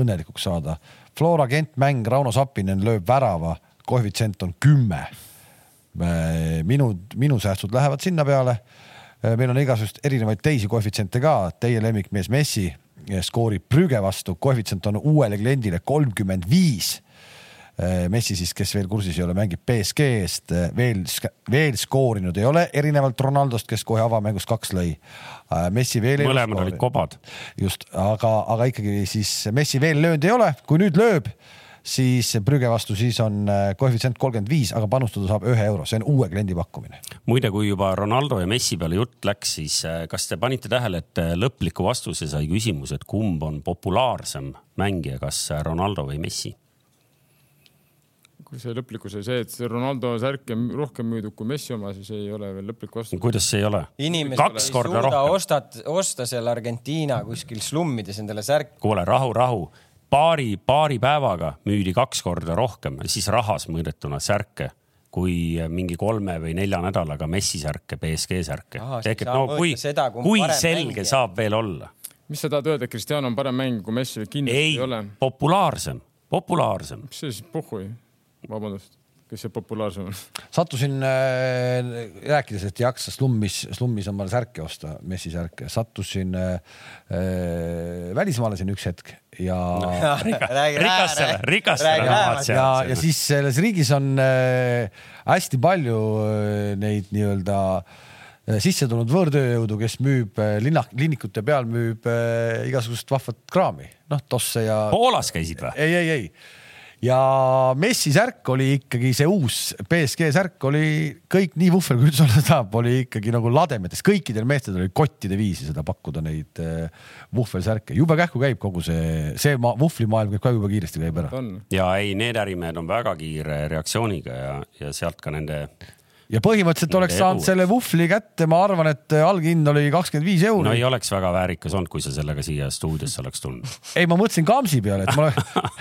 õnnelikuks saada. Flora Gent mäng, Rauno Sappinen lööb värava, koefitsient on kümme. minu, minu säästud lähevad sinna peale. meil on igasugust erinevaid teisi koefitsiente ka, teie lemmikmees Messi skoorib Brügge vastu, koefitsient on uuele kliendile kolmkümmend viis. Messi siis, kes veel kursis ei ole, mängib BSG eest, veel, veel skoorinud ei ole, erinevalt Ronaldost, kes kohe avamängus kaks lõi. Messi veel mõlemad olid kobad. just, aga, aga ikkagi siis Messi veel löönud ei ole, kui nüüd lööb, siis Brügge vastu siis on äh, koefitsient kolmkümmend viis, aga panustada saab ühe euro, see on uue kliendi pakkumine. muide, kui juba Ronaldo ja Messi peale jutt läks, siis äh, kas te panite tähele, et äh, lõpliku vastuse sai küsimus, et kumb on populaarsem mängija, kas Ronaldo või Messi? kui see lõplikkus oli see, et see Ronaldo särk on rohkem müüdud kui Messi oma, siis ei ole veel lõplik vastus. kuidas see ei ole? inimesed kaks korda rohkem. ostat-, osta seal Argentiina kuskil slummides endale särki. kuule, rahu, rahu. paari, paari päevaga müüdi kaks korda rohkem, siis rahas mõõdetuna särke kui mingi kolme või nelja nädalaga Messi särke, BSG särke ehk et no kui kui selge mängija. saab veel olla? mis sa tahad öelda, et Cristiano on parem mängija kui Messi? kindlasti ei, ei ole. populaarsem, populaarsem. mis see siis pohhui, vabandust, kes see populaarsem on? sattusin äh, rääkides, et ei jaksa slummis, slummis omale särke osta, Messi särke, sattusin äh, äh, välismaale siin üks hetk ja rikastele, rikastele ja, maad ja seal. siis selles riigis on äh, hästi palju äh, neid nii-öelda äh, sisse tulnud võõrtööjõudu, kes müüb äh, linna, linnikute peal müüb äh, igasugust vahvat kraami, noh tosse ja. Poolas käisid või? ei, ei, ei ja Messi särk oli ikkagi see uus BSG särk oli kõik nii vuhvel kui üldse olla saab, oli ikkagi nagu lademetes, kõikidel meestel oli kottide viisi seda pakkuda neid äh, vuhvelsärke, jube kähku käib kogu see, see ma, vuhvlimaailm käib ka jube kiiresti käib ära. ja ei, need ärimehed on väga kiire reaktsiooniga ja, ja sealt ka nende ja põhimõtteliselt oleks Nende saanud selle vuhvli kätte, ma arvan, et alghind oli kakskümmend viis no euri ei. oleks väga väärikas olnud, kui sa sellega siia stuudiosse oleks tulnud. ei, ma mõtlesin Kamsi peale, et ma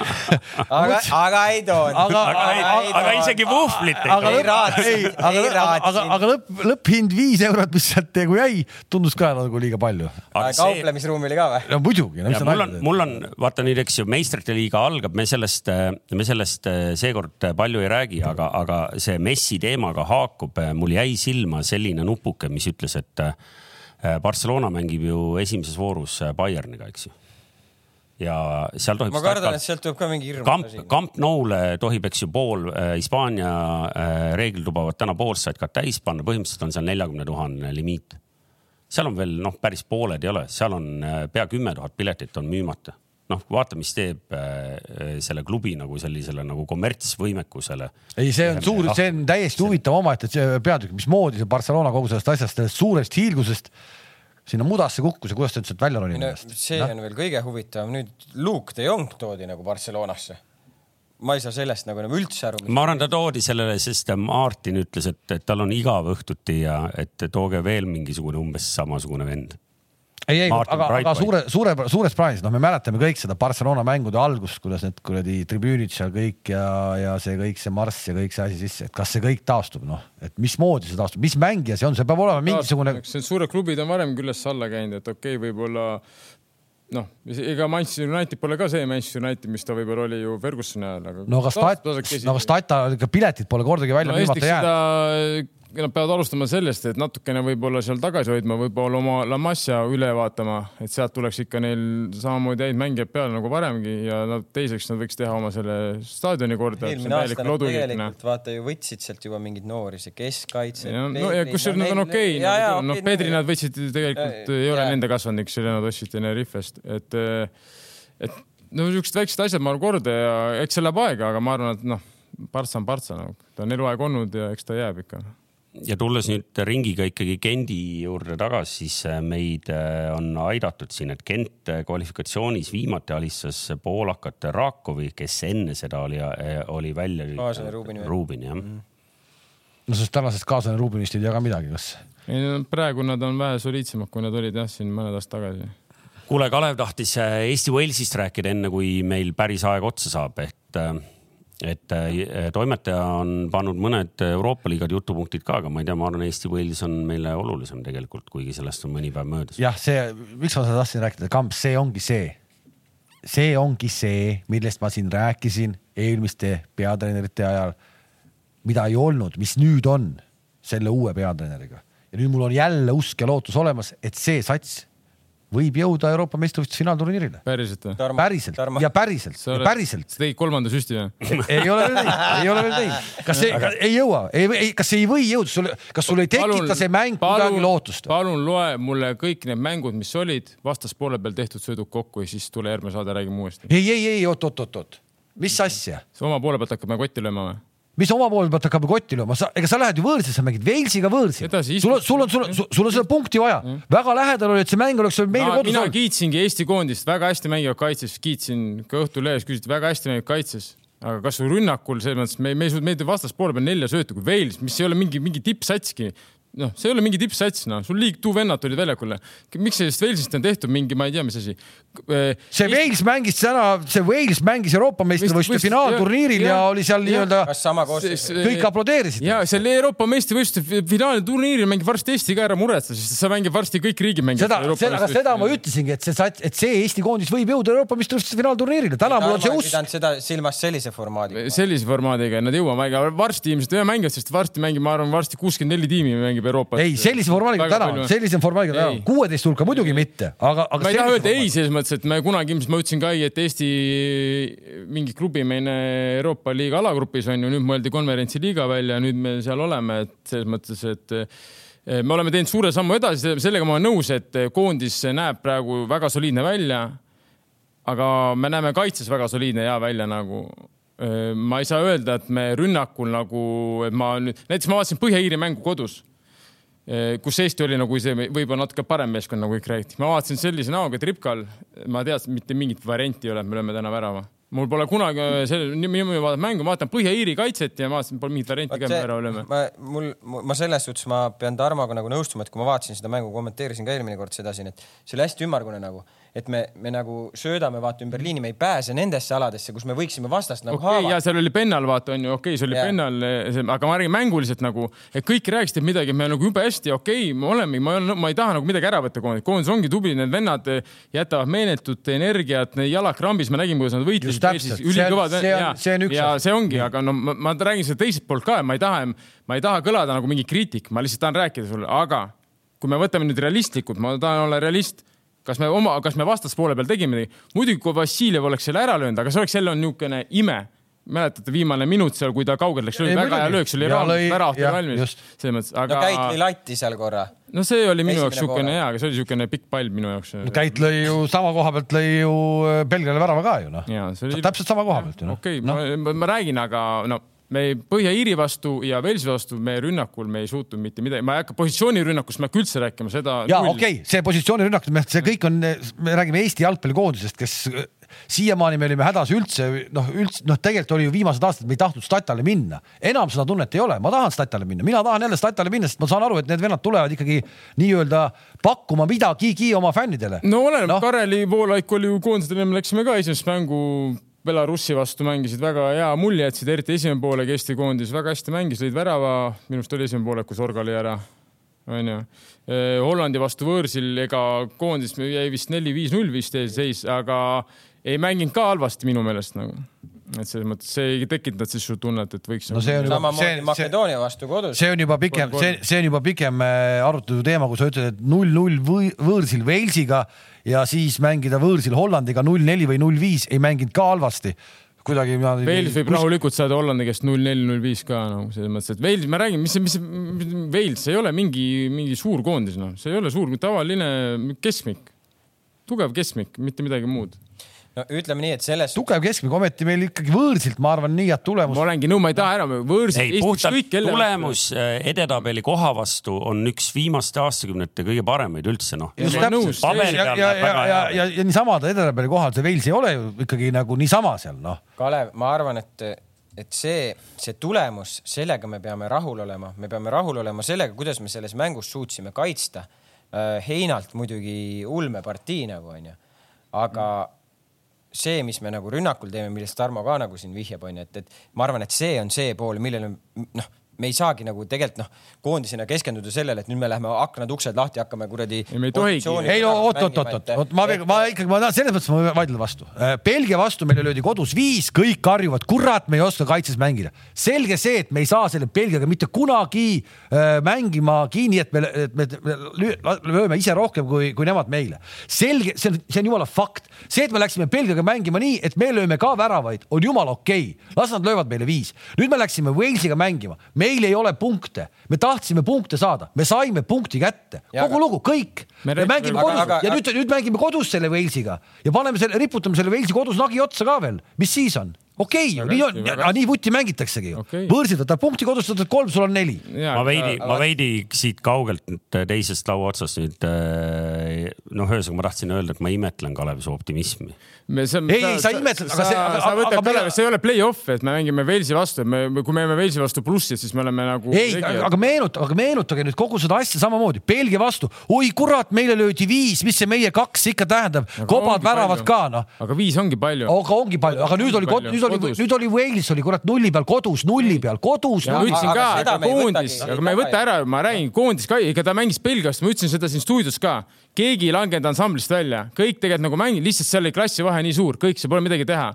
aga, aga ei toonud. Aga- aga, aga isegi vuhvlit ei aga Ei lõpp, raatsinud, ei, aga aga, raatsinud. aga lõpp, lõpphind viis eurot, mis sealt nagu jäi, tundus ka nagu liiga palju. aga see, kauplemisruumi oli ka või? no muidugi no,, mul on mul on, vaata nüüd, eks ju, meistrite liiga algab, me sellest, me sellest äh, seekord palju ei räägi, aga, aga see Messi teemaga haakub, mul jäi silma selline nupuke, mis ütles, et äh, Barcelona mängib ju esimeses voorus äh, Bayerniga, eks ju. ja seal tohib. ma kardan, et sealt tuleb ka mingi hirm. Camp, Camp Nou'le tohib, eks ju, pool äh, Hispaania äh, reeglid lubavad täna poolsaid ka täis panna, põhimõtteliselt on seal neljakümne tuhane limiit. seal on veel noh, päris pooled ei ole, seal on äh, pea kümme tuhat piletit on müümata. noh, vaata, mis teeb äh, selle klubi nagu sellisele nagu kommertsvõimekusele. ei, see on suur, see on täiesti huvitav omaette see peatükk, mismoodi see Barcelona kogu sellest asjast, sellest suurest hiilgusest sinna mudasse kukkus ja kuidas ta üldse välja roni no, ennast. see on veel kõige huvitavam, nüüd Luke de Jong toodi nagu Barcelonasse. ma ei saa sellest nagu enam üldse aru. ma arvan, ta toodi sellele, sest Martin ütles, et, et tal on igav õhtuti ja et tooge veel mingisugune umbes samasugune vend. ei, ei, aga, aga suure, suure, suures plaanis, noh, me mäletame kõik seda Barcelona mängude algust, kuidas need kuradi tribüünid seal kõik ja, ja see kõik see marss ja kõik see asi sisse, et kas see kõik taastub, noh, et mismoodi see taastub, mis mängija see on, see peab olema mingisugune, eks need suured klubid on varemgi üles-alla käinud, et okei okay,, võib-olla noh, ega Manchester United pole ka see Manchester United, mis ta võib-olla oli ju Fergusoni ajal, aga. no aga Stat-, no aga Stata ikka piletid pole kordagi välja no esiteks jäänud. Nad peavad alustama sellest, et natukene võib-olla seal tagasi hoidma, võib-olla oma La Masia üle vaatama, et sealt tuleks ikka neil samamoodi häid mängijaid peale nagu varemgi ja nad teiseks nad võiks teha oma selle staadioni korda. eelmine aasta nad tegelikult vaata ju võtsid sealt juba mingeid noori, see keskkaitse. ja, no ja kusjuures nad on okei okay,, noh Pedri nad võtsid tegelikult, ei ole nende kasvanud, eks ole, nad ostsid Tenerifest, et, et no niisugused väiksed asjad ma arvan korda ja eks see läheb aega, aga ma arvan, et noh, Partsa on Partsa nagu, ta on eluaeg olnud ja eks ta jääb ikka ja tulles nüüd ringiga ikkagi Gendi juurde tagasi, siis äh, meid äh, on aidatud siin, et Gent äh, kvalifikatsioonis viimati alistas poolakat Rakovi, kes enne seda oli, oli välja Kaaslane Rubini või? Rubin jah. no sellest tänasest kaaslane Rubinist ei tea ka midagi, kas ei no praegu nad on vähe soliidsemad, kui nad olid jah, siin mõned aastad tagasi. kuule, Kalev tahtis Eesti Walesist rääkida, enne kui meil päris aeg otsa saab, et, et äh, toimetaja on pannud mõned Euroopa liigad jutupunktid ka, aga ma ei tea, ma arvan, Eesti Wales on meile olulisem tegelikult, kuigi sellest on mõni päev möödas. jah, see, miks ma seda tahtsin rääkida, Kamps, see ongi see, see ongi see, millest ma siin rääkisin eelmiste peatreenerite ajal, mida ei olnud, mis nüüd on selle uue peatreeneriga ja nüüd mul on jälle usk ja lootus olemas, et see sats võib jõuda Euroopa meistrivõistluste finaalturniirile. päriselt või? päriselt ja päriselt ja päriselt. sa tegid kolmanda süsti või? ei ole veel teinud, ei ole veel teinud. kas see, ei jõua, ei, ei, kas see ei või jõuda, sul, kas sul ei tekita see mäng kuidagi lootust? palun loe mulle kõik need mängud, mis olid vastaspoole peal tehtud sõidud kokku ja siis tule järgmine saade, räägime uuesti. ei, ei, ei oot, oot, oot, oot, mis asja? sa oma poole pealt hakkad kotti lööma või? Mis oma poole pealt hakkab kotti lööma, sa, ega sa lähed ju võõrsil, sa mängid Walesiga võõrsil. Sul on, sul on, sul on, sul on seda punkti vaja. väga lähedal oli, et see mäng oleks meil kodus mina olnud. kiitsingi Eesti koondist, väga hästi mängivad kaitses, kiitsin ka Õhtulehes, küsiti väga hästi mängivad kaitses. aga kas rünnakul selles mõttes, me, me ei suutnud, meid vastaspoole peal nelja söötu kui Wales, mis ei ole mingi, mingi tippsatski noh, see ei ole mingi tippsats, noh, sul liig two vennad tulid väljakule. miks sellest Walesist on tehtud mingi, ma ei tea, mis asi. see Wales mängis täna, see Wales mängis Euroopa meistrivõistluste Võist- finaalturniiril ja, ja- ja oli seal nii-öelda, kõik aplodeerisid. ja seal Euroopa meistrivõistluste finaalturniiril mängib varsti Eesti ka ära muretse, sest sa mängid varsti kõik riigimängijad. seda, seda, aga seda ma ütlesingi, et see sats, et see Eesti koondis võib jõuda Euroopa meistrivõistluste finaalturniirile, täna mul on see usk. seda silmas sellise formaadiga. sellise formaadiga nad jõuame, aga varsti ilmselt ühe mängivad, sest varsti mängib, ma arvan, varsti kuuskümmend neli tiimi mängib Euroopas. ei, sellise formaadiga täna sellise formaadiga täna Ei., kuueteist hulka muidugi mitte, aga, aga. ma ei taha öelda ei, selles mõttes, et me kunagi ilmselt ma ütlesin ka ei, et Eesti mingi klubi meil Euroopa liiga alagrupis on ju, nüüd mõeldi konverentsiliiga välja, nüüd me seal oleme, et selles mõttes, et eh, me oleme teinud suure sammu edasi, sellega ma olen nõus, et koondis näeb praegu väga soliidne välja. aga me näeme kaitses väga soliidne ja välja nagu. ma ei saa öelda, et me rünnakul nagu, et ma nüüd, näiteks ma vaatasin Põhja-Iiri mängu kodus kus Eesti oli nagu see võib-olla natuke parem meeskond, nagu kõik räägiti. ma vaatasin sellise näoga, et Ripkal, ma teadsin, mitte mingit varianti ei ole, et me lööme täna värava. mul pole kunagi selle, niimoodi vaadata mängu, ma vaatan Põhja-Iiri kaitset ja ma vaatasin, pole mingit varianti ka, värava lööme. ma, mul, ma selles suhtes ma pean Tarmoga nagu nõustuma, et kui ma vaatasin seda mängu, kommenteerisin ka eelmine kord seda siin, et see oli hästi ümmargune nagu, et me, me nagu söödame vaata ümber liini, me ei pääse nendesse aladesse, kus me võiksime vastast nagu okei okay,, ja haavata. seal oli pennal, vaata on ju, okei okay,, see oli yeah. pennal, aga ma räägin mänguliselt nagu, et kõik rääkisid midagi, et me nagu jube hästi, okei okay,, me oleme, ma ma ei taha nagu midagi ära võtta koondis, koondis ongi tubli, need vennad jätavad meeletut energiat, jalad krambis, me nägime, kuidas nad võitlesid ülikõvad See on- see on- ja see ongi, aga no ma, ma räägin seda teiselt poolt ka, ma ei taha, ma ei taha kõlada nagu mingi kriitik, ma lihtsalt tahan rääkida sulle, aga kui me võtame nüüd realistlikult, ma tahan olla realist kas me oma, kas me vastaspoole peal tegime midagi? muidugi, kui Vassiljev oleks selle ära löönud, aga see oleks jälle niisugune ime. mäletate, viimane minut seal, kui ta kaugelt läks, Ei, väga hea löök, see oli värav valmis just.. selles mõttes, no aga Käit lõi latti seal korra. no see oli minu jaoks niisugune hea, aga see oli niisugune pikk pall minu jaoks. Käit lõi ju sama koha pealt lõi ju äh, Belgiale värava ka ju noh. ja see oli täpselt sama koha pealt ju noh. okei okay,, ma, ma räägin, aga no me Põhja-Iiri vastu ja Velsi vastu meie rünnakul me ei suutnud mitte midagi, ma ei hakka positsioonirünnakust, ma ei hakka üldse rääkima seda. ja okei okay,, see positsioonirünnak, see kõik on, me räägime Eesti jalgpallikoondisest, kes äh, siiamaani me olime hädas üldse noh, üldse noh, tegelikult oli ju viimased aastad, me ei tahtnud Statale minna, enam seda tunnet ei ole, ma tahan Statale minna, mina tahan jälle Statale minna, sest ma saan aru, et need vennad tulevad ikkagi nii-öelda pakkuma midagigi oma fännidele. no oleneb no., Kareli Voolaik oli ju koondisele, me läksime ka esimest mängu Belarusi vastu mängisid väga hea mulje jätsid, eriti esimene poolek Eesti koondis väga hästi mängis, lõid värava, minu arust oli esimene poolek, kus Orga lõi ära, onju. Hollandi vastu võõrsil, ega koondis jäi vist neli-viis-null vist ees seis, aga ei mänginud ka halvasti minu meelest nagu. Et selles mõttes see ei tekitanud sellist tunnet, et võiks. no see on juba, see, see, Makedoonia vastu kodus. see on juba pikem, see, see on juba pikem äh, arutelu teema, kui sa ütled, et null-null või- võõrsil Walesiga ja siis mängida võõrsil Hollandiga null-neli või null-viis ei mänginud ka halvasti. kuidagi. Wales võib rahulikult saada Hollandi käest null neli, null viis ka nagu selles mõttes, et Wales, ma räägin, mis see, mis Wales ei ole mingi, mingi suur koondis, noh, see ei ole suur, tavaline keskmik, tugev keskmik, mitte midagi muud. No ütleme nii, et selles tugev keskmik, ometi meil ikkagi võõrsilt, ma arvan, nii head ma tulemust. olengi nõu, ma ei taha ära, võõrsil ei, puhtalt tulemus äh, edetabeli koha vastu on üks viimaste aastakümnete kõige paremaid üldse noh. just ma olen täpselt nõus.. Paberi ja, peal ja, ja, väga ja, hea ja, ja niisama ta edetabeli kohal, see Wales ei ole ju ikkagi nagu niisama seal noh. Kalev, ma arvan, et, et see, see tulemus, sellega me peame rahul olema, me peame rahul olema sellega, kuidas me selles mängus suutsime kaitsta. Heinalt muidugi ulmepartii nagu onju, aga see, mis me nagu rünnakul teeme, millest Tarmo ka nagu siin vihjab onju, et, et ma arvan, et see on see pool, millele noh, me ei saagi nagu tegelikult noh, koondisena keskenduda sellele, et nüüd me läheme aknad-uksed lahti, hakkame kuradi. Ei, me ei tohigi. ei no oot, oot, ma, ma ikkagi, ma tahan selles mõttes ma vaidlen vastu. Belgia vastu meile löödi kodus viis, kõik karjuvad, kurat, me ei oska kaitses mängida. selge see, et me ei saa selle Belgiaga mitte kunagi äh, mängima kinni, et me, et me, me lööme ise rohkem kui, kui nemad meile. selge, see on, see on jumala fakt. see, et me läksime Belgiaga mängima nii, et me lööme ka väravaid, on jumala okei okay.. las nad löövad meile viis. nüüd me läksime Walesiga mängima, meil ei ole punkte, me tahtsime punkte saada, me saime punkti kätte, kogu lugu, kõik. Me mängime aga- kodus. aga- ja nüüd, nüüd mängime kodus selle Walesiga. Ja paneme selle, riputame selle Walesi kodus nagi otsa ka veel, mis siis on? Okei okay,, nii on väga, nii vuti mängitaksegi ju okay.. võõrsil võtab punkti, kodus võtad kolm, sul on neli. ma veidi, ma veidi siit kaugelt nüüd teisest laua otsast nüüd äh, noh, ühesõnaga ma tahtsin öelda, et ma imetlen Kalevi su optimismi. Ei, ei, sa imetled, aga see- aga- sa võtad aga peale me-, see ei ole play-off, et me mängime Walesi vastu, et me, kui me jääme Walesi vastu plussi, siis me oleme nagu. ei, aga meenutage, aga meenutage nüüd kogu seda asja samamoodi, Belgia vastu, oi kurat, meile löödi viis, mis see meie kaks ikka tähendab, kobad, väravad ka noh. aga viis ongi palju. aga ongi palju, aga nüüd oli, Palju. nüüd oli, Kodus. nüüd oli Wales oli kurat nulli peal kodus, nulli peal kodus. ma ütlesin aga ka, ei koondis, aga me ei võta ära, ma räägin, koondis ka, ega ta mängis Belgiast, ma ütlesin seda siin stuudios ka. keegi ei langenud ansamblist välja, kõik tegelikult nagu mängisid, lihtsalt seal oli klassivahe nii suur, kõik, seal pole midagi teha.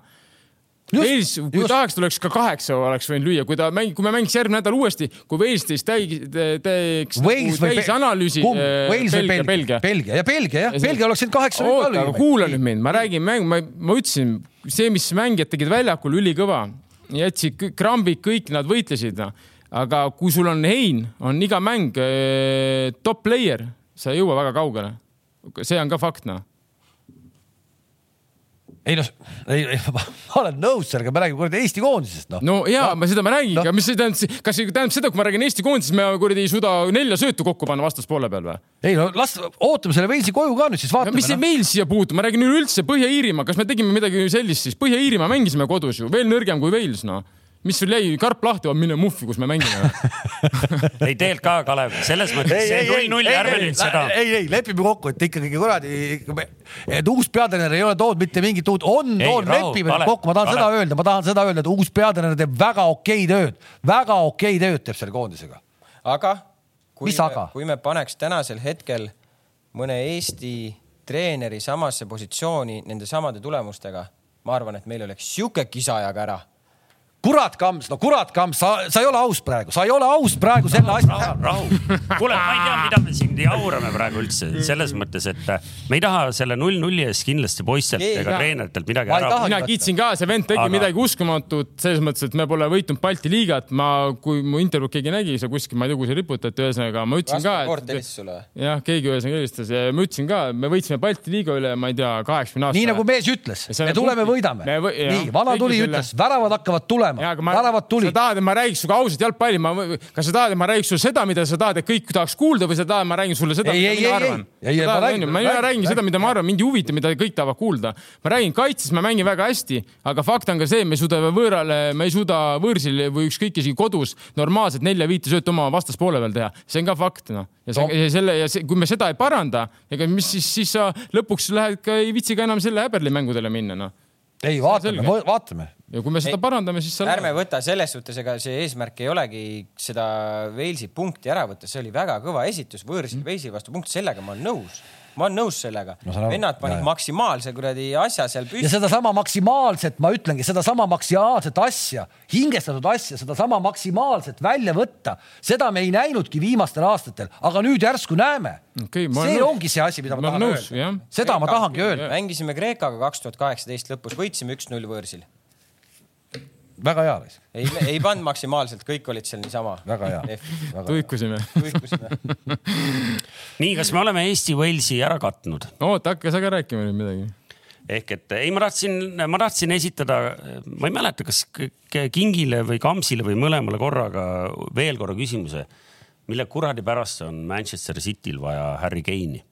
Wales, kui just. tahaks, tuleks ka kaheksa oleks võinud lüüa, kui ta mängib, kui me mängiks järgmine nädal uuesti, kui Wales teist täi-, teeks Wales või täis analüüsi. Wales või Belgia, Belgia. Belgia ja Belgia jah, Belgia oleks võinud kaheksa oota, aga kuula nüüd mind, ma räägin ma, ma ütlesin, see, mis mängijad tegid väljakul, ülikõva, jätsid krambid, kõik nad võitlesid, noh. aga kui sul on Hein, on iga mäng eh, top player, sa ei jõua väga kaugele. see on ka fakt, noh. Ei noh, ei, ei ma olen nõus sellega, me räägime kuradi Eesti koondisest noh. no ja ma seda ma räägingi no., mis see tähendab, kas see tähendab seda, kui ma räägin Eesti koondisest, me kuradi ei suuda nelja söötu kokku panna vastaspoole peal või? ei no las ootame selle Walesi koju ka nüüd siis vaatame. mis see meil siia puutub, ma räägin üleüldse Põhja-Iirimaa, kas me tegime midagi sellist siis, Põhja-Iirimaa mängisime kodus ju, veel nõrgem kui Wales, noh. Mis sul jäi, karp lahti, mine muffi, kus me mängime. ei tegelikult ka, Kalev, selles mõttes see null-null, ärme nüüd seda. ei, ei lepime kokku, et ikkagi kuradi, et uus peatreener ei ole toonud mitte mingit uut, on Ei, toonud, lepime nüüd kokku, ma tahan Kalev. seda öelda, ma tahan seda öelda, et uus peatreener teeb väga okei tööd, väga okei tööd teeb selle koondisega. aga kui Mis me, aga? kui me paneks tänasel hetkel mõne Eesti treeneri samasse positsiooni nende samade tulemustega, ma arvan, et meil oleks sihuke kisajaga ära. kurat, Kams, no kurat, Kams, sa, sa ei ole aus praegu, sa ei ole aus praegu selle asja. rahu, kuule, ma ei tea, mida me siin jaurame praegu üldse selles mõttes, et äh, me ei taha selle null-nulli eest kindlasti poistelt Ei, ega treeneritelt midagi ära mina kiitsin ka, see vend tegi Aga- midagi uskumatut selles mõttes, et me pole võitnud Balti liigat, ma, kui mu intervjuud keegi nägi, see kuskil, ma ei tea, kuhu see riputati, ühesõnaga ma ütlesin ka, et helistas sulle või? jah, keegi ühesõnaga helistas ja ma ütlesin ka, me võitsime Balti liiga üle, ma ei tea, kaheksakümne aasta. nii nagu mees ütles, me tuleme, võidame. nii, vana tuli ütles, väravad hakkavad tulema, olema. väravad tulid. sa tahad, et ma räägiks sinuga ausalt jalgpalli, ma, kas sa tahad, et ma räägiks sulle seda, mida sa tahad, et kõik tahaks kuulda või sa tahad, et ma räägin sulle seda, mida mina arvan? ma räägin, räägin seda, mida ma arvan, mind ei huvita, mida kõik tahavad kuulda. ma räägin kaitses, ma mängin väga hästi, aga fakt on ka see, me ei suuda võõrale, me ei suuda võõrsil või ükskõik isegi kodus normaalselt nelja-viite söötu oma vastaspoole peal teha, see on ka fakt, noh. ja see, ja selle ja see, kui me seda ei paranda, ega mis siis, siis sa lõpuks lähed ka, ei viitsi ka enam selle häberli mängudele minna, noh ei, vaatame, vaatame. ja kui me seda ei, parandame, siis sa. ärme võta selles suhtes, ega see eesmärk ei olegi seda Walesi punkti ära võtta, see oli väga kõva esitus võõrsil mm. Walesi vastu punkt, sellega ma olen nõus ma olen nõus sellega no,. vennad panid jah. maksimaalse kuradi asja seal püsti. ja sedasama maksimaalset, ma ütlengi, sedasama maksimaalset asja, hingestatud asja, sedasama maksimaalset välja võtta, seda me ei näinudki viimastel aastatel, aga nüüd järsku näeme okay,. see nõus. ongi see asi, mida ma, ma tahan nõus, öelda. seda Kreeka, ma tahangi öelda. mängisime Kreekaga kaks tuhat kaheksateist lõpus, võitsime üks-null võõrsil väga hea raisk. ei, ei pannud maksimaalselt, kõik olid seal niisama. väga hea. tuikusime. nii, kas me oleme Eesti-Walesi ära katnud? oota, hakka sa ka rääkima nüüd midagi ehk et ei, ma tahtsin, ma tahtsin esitada, ma ei mäleta, kas Kingile või Kamsile või mõlemale korraga veel korra küsimuse. mille kuradi pärast on Manchester Cityl vaja Harry Kane'i?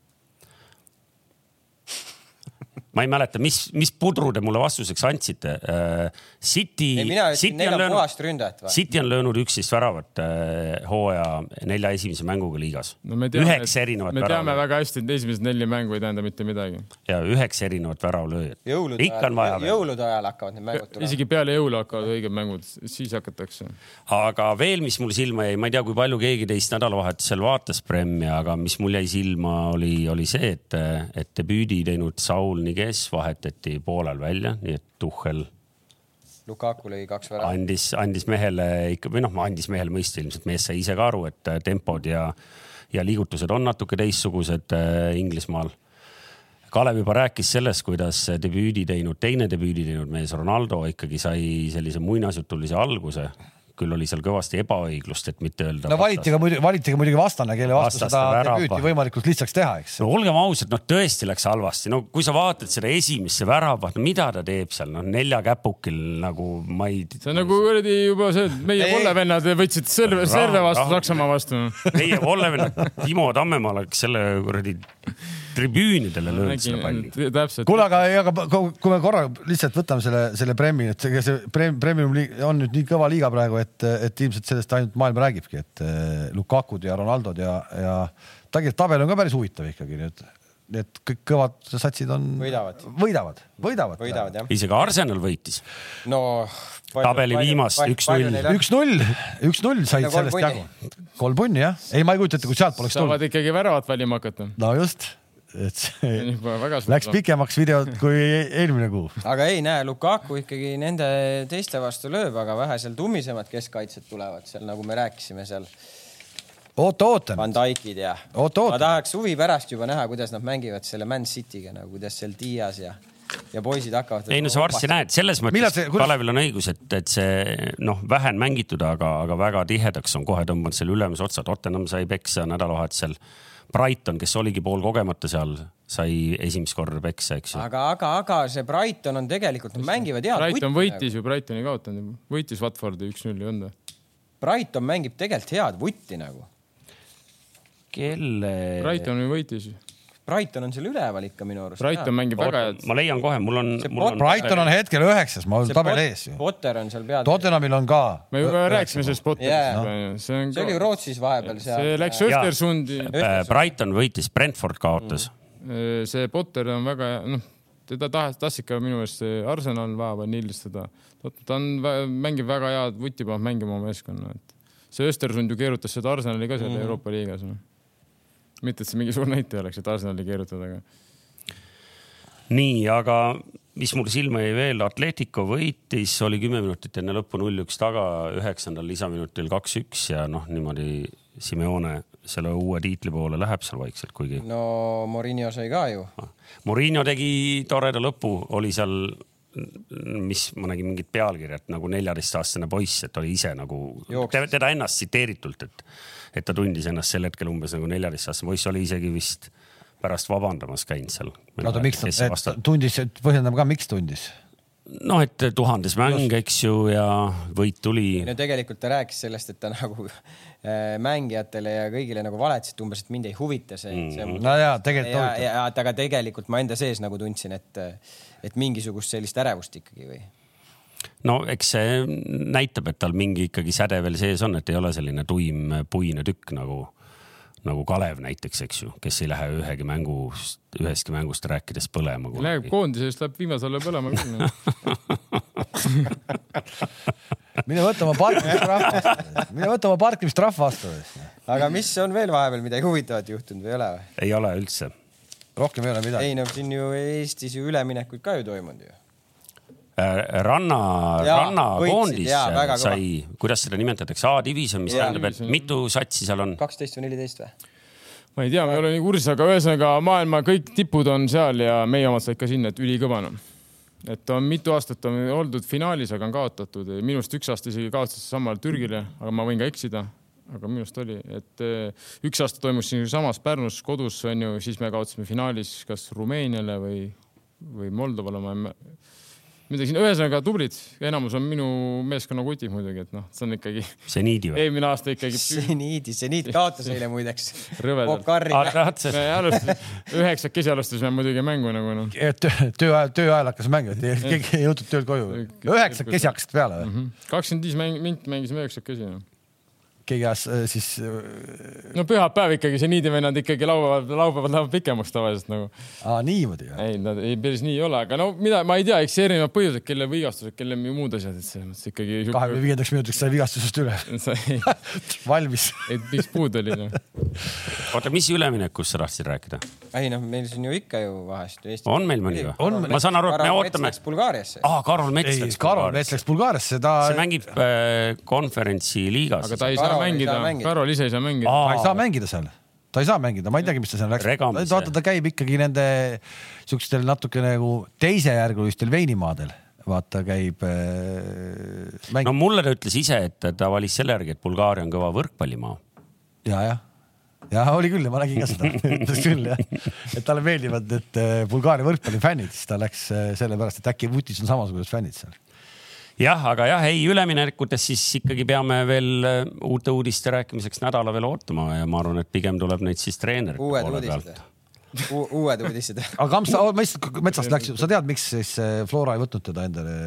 Ma ei mäleta, mis, mis pudru te mulle vastuseks andsite uh,. City. mina ütlesin, neil on puhast ründajat? City on löönud üksteist väravat uh, hooaja nelja esimese mänguga liigas no. üheksa erinevat me teame väga hästi, et esimesed neli mängu ei tähenda mitte midagi. ja üheksa erinevat väravlööjat. ikka on vaja. jõulude ajal hakkavad need mängud tulema. isegi peale jõule hakkavad õiged mängud, siis hakatakse. aga veel, mis mul silma jäi, ma ei tea, kui palju keegi teist nädalavahetusel vaatas Premi, aga mis mul jäi silma, oli, oli see, et, et debüüdi teinud Saul Nige kes vahetati poolel välja, nii et Tuhhel. Lukaku lõi kaks väravat. andis, andis mehele ikka või noh, andis mehele mõista, ilmselt mees sai ise ka aru, et äh, tempod ja, ja liigutused on natuke teistsugused äh, Inglismaal. Kalev juba rääkis sellest, kuidas debüüdi teinud, teine debüüdi teinud mees Ronaldo ikkagi sai sellise muinasjutulise alguse küll oli seal kõvasti ebaõiglust, et mitte öelda. no valiti ka muidugi, valiti ka muidugi vastane, kelle vastu seda debüüti võimalikult lihtsaks teha, eks. no olgem ausad, noh tõesti läks halvasti, no kui sa vaatad seda esimesse väravat, no mida ta teeb seal, noh nelja käpukil nagu ma ei. see on nagu kuradi juba see, et meie vollevennad võtsid serve, serve vastu, Saksamaa vastu. meie vollevennad, Timo Tammemaa läks selle kuradi tribüünidele löönud selle palli. kuule, aga aga kui me korra lihtsalt võtame selle, selle Premi, et see, see Premium on nüüd nii kõva liiga praegu, et, et ilmselt sellest ainult maailm räägibki, et eh, Lukakud ja Ronaldod ja, ja tegelikult tabel on ka päris huvitav ikkagi, et need kõik kõvad satsid on. võidavad. võidavad, võidavad. võidavad isegi Arsenal võitis. no. tabeli viimast üks-null. üks-null, üks-null said sellest jagu. kolm punni jah, ei, ma ei kujuta ette, kui sealt poleks tulnud. saavad ikkagi väravat valima hakata. no just et see läks pikemaks videot kui eelmine kuu. aga ei näe, Lukaku ikkagi nende teiste vastu lööb, aga vähe seal tummisemad keskkaitsjad tulevad seal, nagu me rääkisime seal. oota, ootan. Van Dijkid ja. ma tahaks huvi pärast juba näha, kuidas nad mängivad selle Man City'ga nagu, kuidas seal Dias ja ja poisid hakkavad. ei no sa varsti näed, selles mõttes see, kuidas... Kalevil on õigus, et, et see noh, vähe on mängitud, aga, aga väga tihedaks on kohe tõmmanud selle ülemise otsa. Tottenham sai peksa nädalavahetusel Brighton, kes oligi poolkogemata seal, sai esimest korda peksa, eks ju. aga, aga, aga see Brighton on tegelikult, nad mängivad head Brighton võitis ju, Brighton ei kaotanud, võitis Watfordi üks-null ei olnud või? Brighton mängib tegelikult head vutti nagu. kelle? Brighton ju võitis ju Brighton on seal üleval ikka minu arust. Brighton mängib väga head. ma leian kohe, mul on. Brighton on hetkel üheksas, ma olen tabeli ees ju. Potter on seal peal. Tottenhamil on ka. me juba rääkisime sellest Potterist yeah.. see, on see oli Rootsis vahepeal seal. see läks Östersundi. Brighton võitis, Brentford kaotas mm.. see Potter on väga hea, noh, teda tahtis, tahtsid ka minu meelest Arsenal vaeva nildistada. ta on, mängib väga head vutti, paneb mängima oma meeskonna, et see Östersund ju keerutas seda Arsenali ka seal mm. Euroopa liigas no mitte, et see mingi suur näitaja oleks, et Arsenali keerutada, aga. nii, aga mis mul silma jäi veel, Atletico võitis, oli kümme minutit enne lõppu null-üks taga, üheksandal lisaminutil kaks-üks ja noh, niimoodi Simeone selle uue tiitli poole läheb seal vaikselt, kuigi. no Morinho sai ka ju. Ah, Morinho tegi toreda lõpu, oli seal mis ma nägin mingit pealkirjat nagu neljateistaastane poiss, et oli ise nagu teda ennast tsiteeritult, et et ta tundis ennast sel hetkel umbes nagu neljateistaastane poiss, oli isegi vist pärast vabandamas käinud seal. oota, miks ta, tundis, põhjendame ka, miks tundis? noh, et tuhandes mäng, eks ju, ja võit tuli. no tegelikult ta rääkis sellest, et ta nagu äh, mängijatele ja kõigile nagu valetas, et umbes, et mind ei huvita see mm., see no jaa, tegelikult ja, ja, et aga tegelikult ma enda sees nagu tundsin, et, et mingisugust sellist ärevust ikkagi või no eks see näitab, et tal mingi ikkagi säde veel sees on, et ei ole selline tuim puine tükk nagu, nagu Kalev näiteks, eks ju, kes ei lähe ühegi mängu, ühestki mängust rääkides põlema. Läheb koondisest läheb viimasele põlema küll. mine võta oma parkimistrahv vastu, mine võta oma parkimistrahv vastu. aga mis on veel vahepeal midagi huvitavat juhtunud või ei ole ei ole üldse. Rohkem ei ole midagi. ei no siin ju Eestis ju üleminekuid ka ju toimunud ju. Äh, ranna, rannakoondis kõva. sai, kuidas seda nimetatakse, A-divisjon, mis tähendab, et mitu satsi seal on? kaksteist või neliteist või? ma ei tea, ma ei ole nii kursis, aga ühesõnaga maailma kõik tipud on seal ja meie omad said ka sinna, et ülikõva noh. et on mitu aastat on oldud finaalis, aga on kaotatud. minu arust üks aasta isegi kaotas samale Türgile, aga ma võin ka eksida. Aga minu arust oli, et eh, üks aasta toimus siinsamas Pärnus kodus onju, siis me kaotasime finaalis kas Rumeeniale või, või Moldovale, ma ei mä- midagi siin, ühesõnaga tublid, enamus on minu meeskonna kutid muidugi, et noh, see on ikkagi seniidi või? eelmine aasta ikkagi seniidi, seniit kaotas eile muideks. Rõvedalt. Pokarriga. me alustasime, üheksakesi alustasime muidugi mängu nagu noh. töö ajal, töö ajal hakkas mäng, et keegi ei jõudnud töölt koju. üheksakesi hakkasid peale või? kakskümmend viis mäng, minti mängisime üheksakesi no.. Keegi ajas äh, siis, no pühapäev ikkagi, see niidivennad ikkagi laupäeval, laupäeval lähevad pikemaks tavaliselt nagu. niimoodi või? ei, nad ei, päris nii ei ole, aga no mida, ma ei tea, eks erinevad põhjused, kelle vigastused, kelle muud asjad, et selles mõttes ikkagi. kahekümne viiendaks minutiks sai vigastusest üle. sai, valmis. et miks puud oli noh. oota, mis üleminekust sa tahtsid rääkida? ei noh, meil siin ju ikka ju vahest on meil mõni või On-? ma saan aru, et me ootame. Bulgaariasse. aa, Karol Mets läks, Karol Mets läks Bulgaariasse, ta, see mängib äh, konverentsi liigas aga. ta ei saa mängida saa, mängida. Karol ise ei saa mängida. ta ei saa mängida seal. ta ei saa mängida, ma ei teagi, mis ta seal läks. Vaata, ta käib ikkagi nende siukestel natuke nagu teisejärgulistel veinimaadel. vaata, käib äh, no mulle ta ütles ise, et ta valis selle järgi, et Bulgaaria on kõva võrkpallimaa. ja, jah ja oli küll ja ma nägin ka seda, ütles küll jah, et talle meeldivad need äh, Bulgaaria võrkpallifännid, siis ta läks äh, sellepärast, et äkki vutis on samasugused fännid seal. jah, aga jah, ei üleminekutes siis ikkagi peame veel äh, uute uudiste rääkimiseks nädala veel ootama ja ma arvan, et pigem tuleb neid siis treenerite uued poole uudised pealt.. uued uudised. aga Kamps, ma lihtsalt metsast läks, sa tead, miks siis äh, Flora ei võtnud teda endale?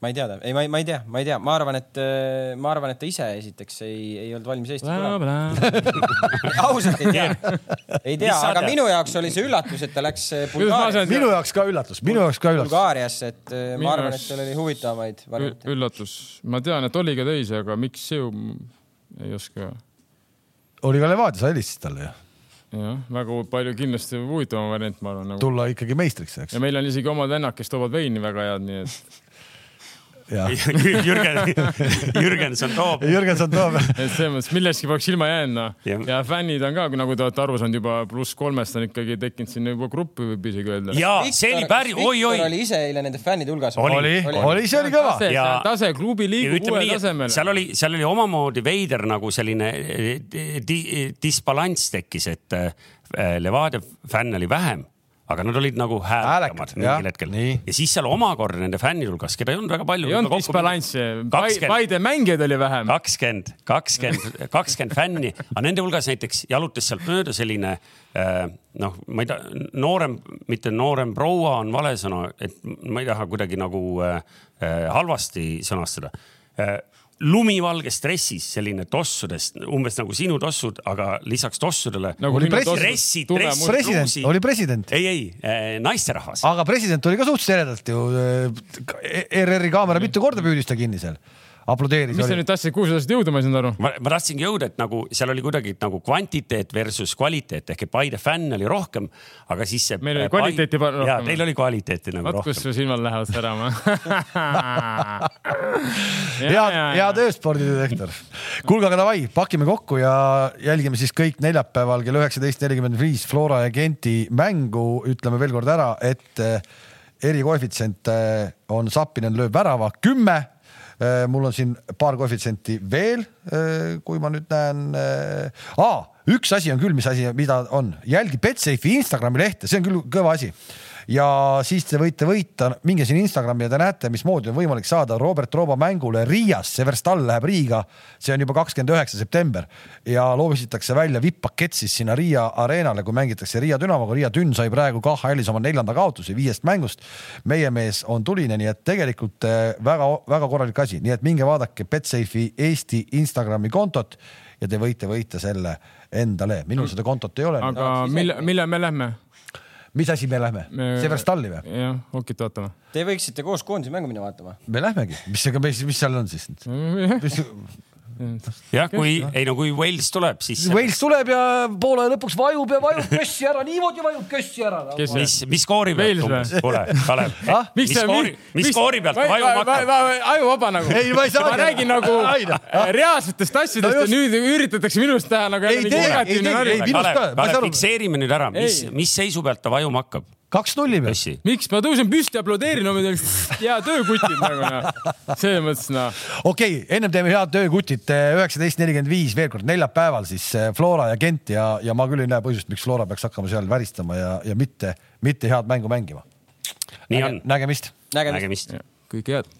Ma ei tea, ei, ma ei, ma ei tea, ma ei tea, ma arvan, et ma arvan, et ta ise esiteks ei, ei olnud valmis Eestisse tulema. ausalt ei tea, ei tea, aga minu jaoks oli see üllatus, et ta läks ma Bulgaariasse minu jaoks ka üllatus, minu jaoks ka üllatus. Bulgaariasse, et äh, Minu ma arvan, et seal oli huvitavamaid variante. üllatus, ma tean, et oli ka teisi, aga miks see ju ei oska oli ka Levadia, sa helistasid talle ju, jah, väga palju kindlasti huvitavam variant, ma arvan nagu.. tulla ikkagi meistriks, eks ja. meil on isegi omad vennad, kes toovad veini väga head, nii et, Jürgen, Jürgenson toob. Jürgenson toob, et selles mõttes millestki poleks ilma jäänud noh Jah.. ja fännid on ka, nagu te olete aru saanud juba pluss kolmest on ikkagi tekkinud sinna juba gruppi, võib isegi öelda. ja see oli päris, oi-oi. oli ise eile nende fännide hulgas. oli, oli, see oli kõva. Ja- tase, klubi liigub uuele tasemele. seal oli, seal oli omamoodi veider nagu selline eh, di, disbalanss tekkis, et eh, Levadia fänne oli vähem, aga nad olid nagu häälekamad mingil hetkel. Ja siis seal omakorda nende fännide hulgas, keda ei olnud väga palju. ei olnud disbalanssi, Paide mängijaid oli vähem. kakskümmend, kakskümmend, kakskümmend fänni, aga nende hulgas näiteks jalutas sealt mööda selline eh, noh, ma ei tea, noorem, mitte noorem proua on vale sõna, et ma ei taha kuidagi nagu eh, eh, halvasti sõnastada lumivalges dressis, selline tossudest, umbes nagu sinu tossud, aga lisaks tossudele nagu Oli tossud, dressid, dressid, president oli president, ei, ei eh, naisterahvas. aga president oli ka suhteliselt eredalt ju. ERR-i kaamera mitu korda püüdis ta kinni seal, aplodeeris. mis sa nüüd tahtsid, kuhu sa tahtsid jõuda, ma ei saanud aru. ma, ma tahtsingi jõuda, et nagu seal oli kuidagi nagu kvantiteet versus kvaliteet ehk et Paide fänne oli rohkem, aga siis see. Meil oli kvaliteeti pa- ja rohkem. teil oli kvaliteeti nagu vaat kus rohkem. su silmad lähevad särama. head, head ööd, spordidirektor. kuulge, aga davai, pakime kokku ja jälgime siis kõik neljapäeval kell üheksateist nelikümmend viis Flora ja Genti mängu. ütleme veel kord ära, et eh, erikoefitsient eh, on Sappinen lööb värava kümme. Mul on siin paar koefitsienti veel, kui ma nüüd näen. aa, üks asi on küll, mis asi, mida on, jälgi Betsafe'i Instagrami lehte, see on küll kõva asi ja siis te võite võita, minge siin Instagrami ja te näete, mismoodi on võimalik saada Robert Rooba mängule Riias, Severstal läheb Riiga, see on juba kakskümmend üheksa september ja loositakse välja vipp-pakett siis sinna Riia areenale, kui mängitakse Riia Dünamoga, Riia Dünn sai praegu KHL-is oma neljanda kaotuse viiest mängust. meie mees on tuline, nii et tegelikult väga-väga eh, korralik asi, nii et minge vaadake Betsafe'i Eesti Instagrami kontot ja te võite võita selle endale, minul seda kontot ei ole. aga mille, mille me lähme? Mis asi me lähme me...? Severstalli või? jah, okei, vaatame. Te võiksite koos koondise mängu minna vaatama. me lähmegi, mis, mis, mis seal on siis? jah, kui ei no kui Wales tuleb, siis. Wales tuleb ja poole lõpuks vajub ja vajub kössi ära, niimoodi vajub kössi ära mis, mis skoori pealt umbes, kuule, Kalev ah?. mis skoori, mis skoori pealt vajuma hakkab? ajuvaba nagu. ei, ma ei saa. ma räägin nagu reaalsetest asjadest ja nüüd üritatakse minust teha nagu jälle mingi negatiivne nali. Kalev, fikseerime nüüd ära, mis, mis seisu pealt ta vajuma hakkab? Kaks nulli peal. miks ma tõusen püsti, aplodeerin oma hea töökutid nagu noh, selles mõttes noh. okei okay,, ennem teeme head töökutit, üheksateist nelikümmend viis veel kord neljapäeval siis eh, Flora ja Gent ja, ja ma küll ei näe põhjust, miks Flora peaks hakkama seal väristama ja, ja mitte, mitte head mängu mängima. nii on. nägemist. nägemist, nägemist.. kõike head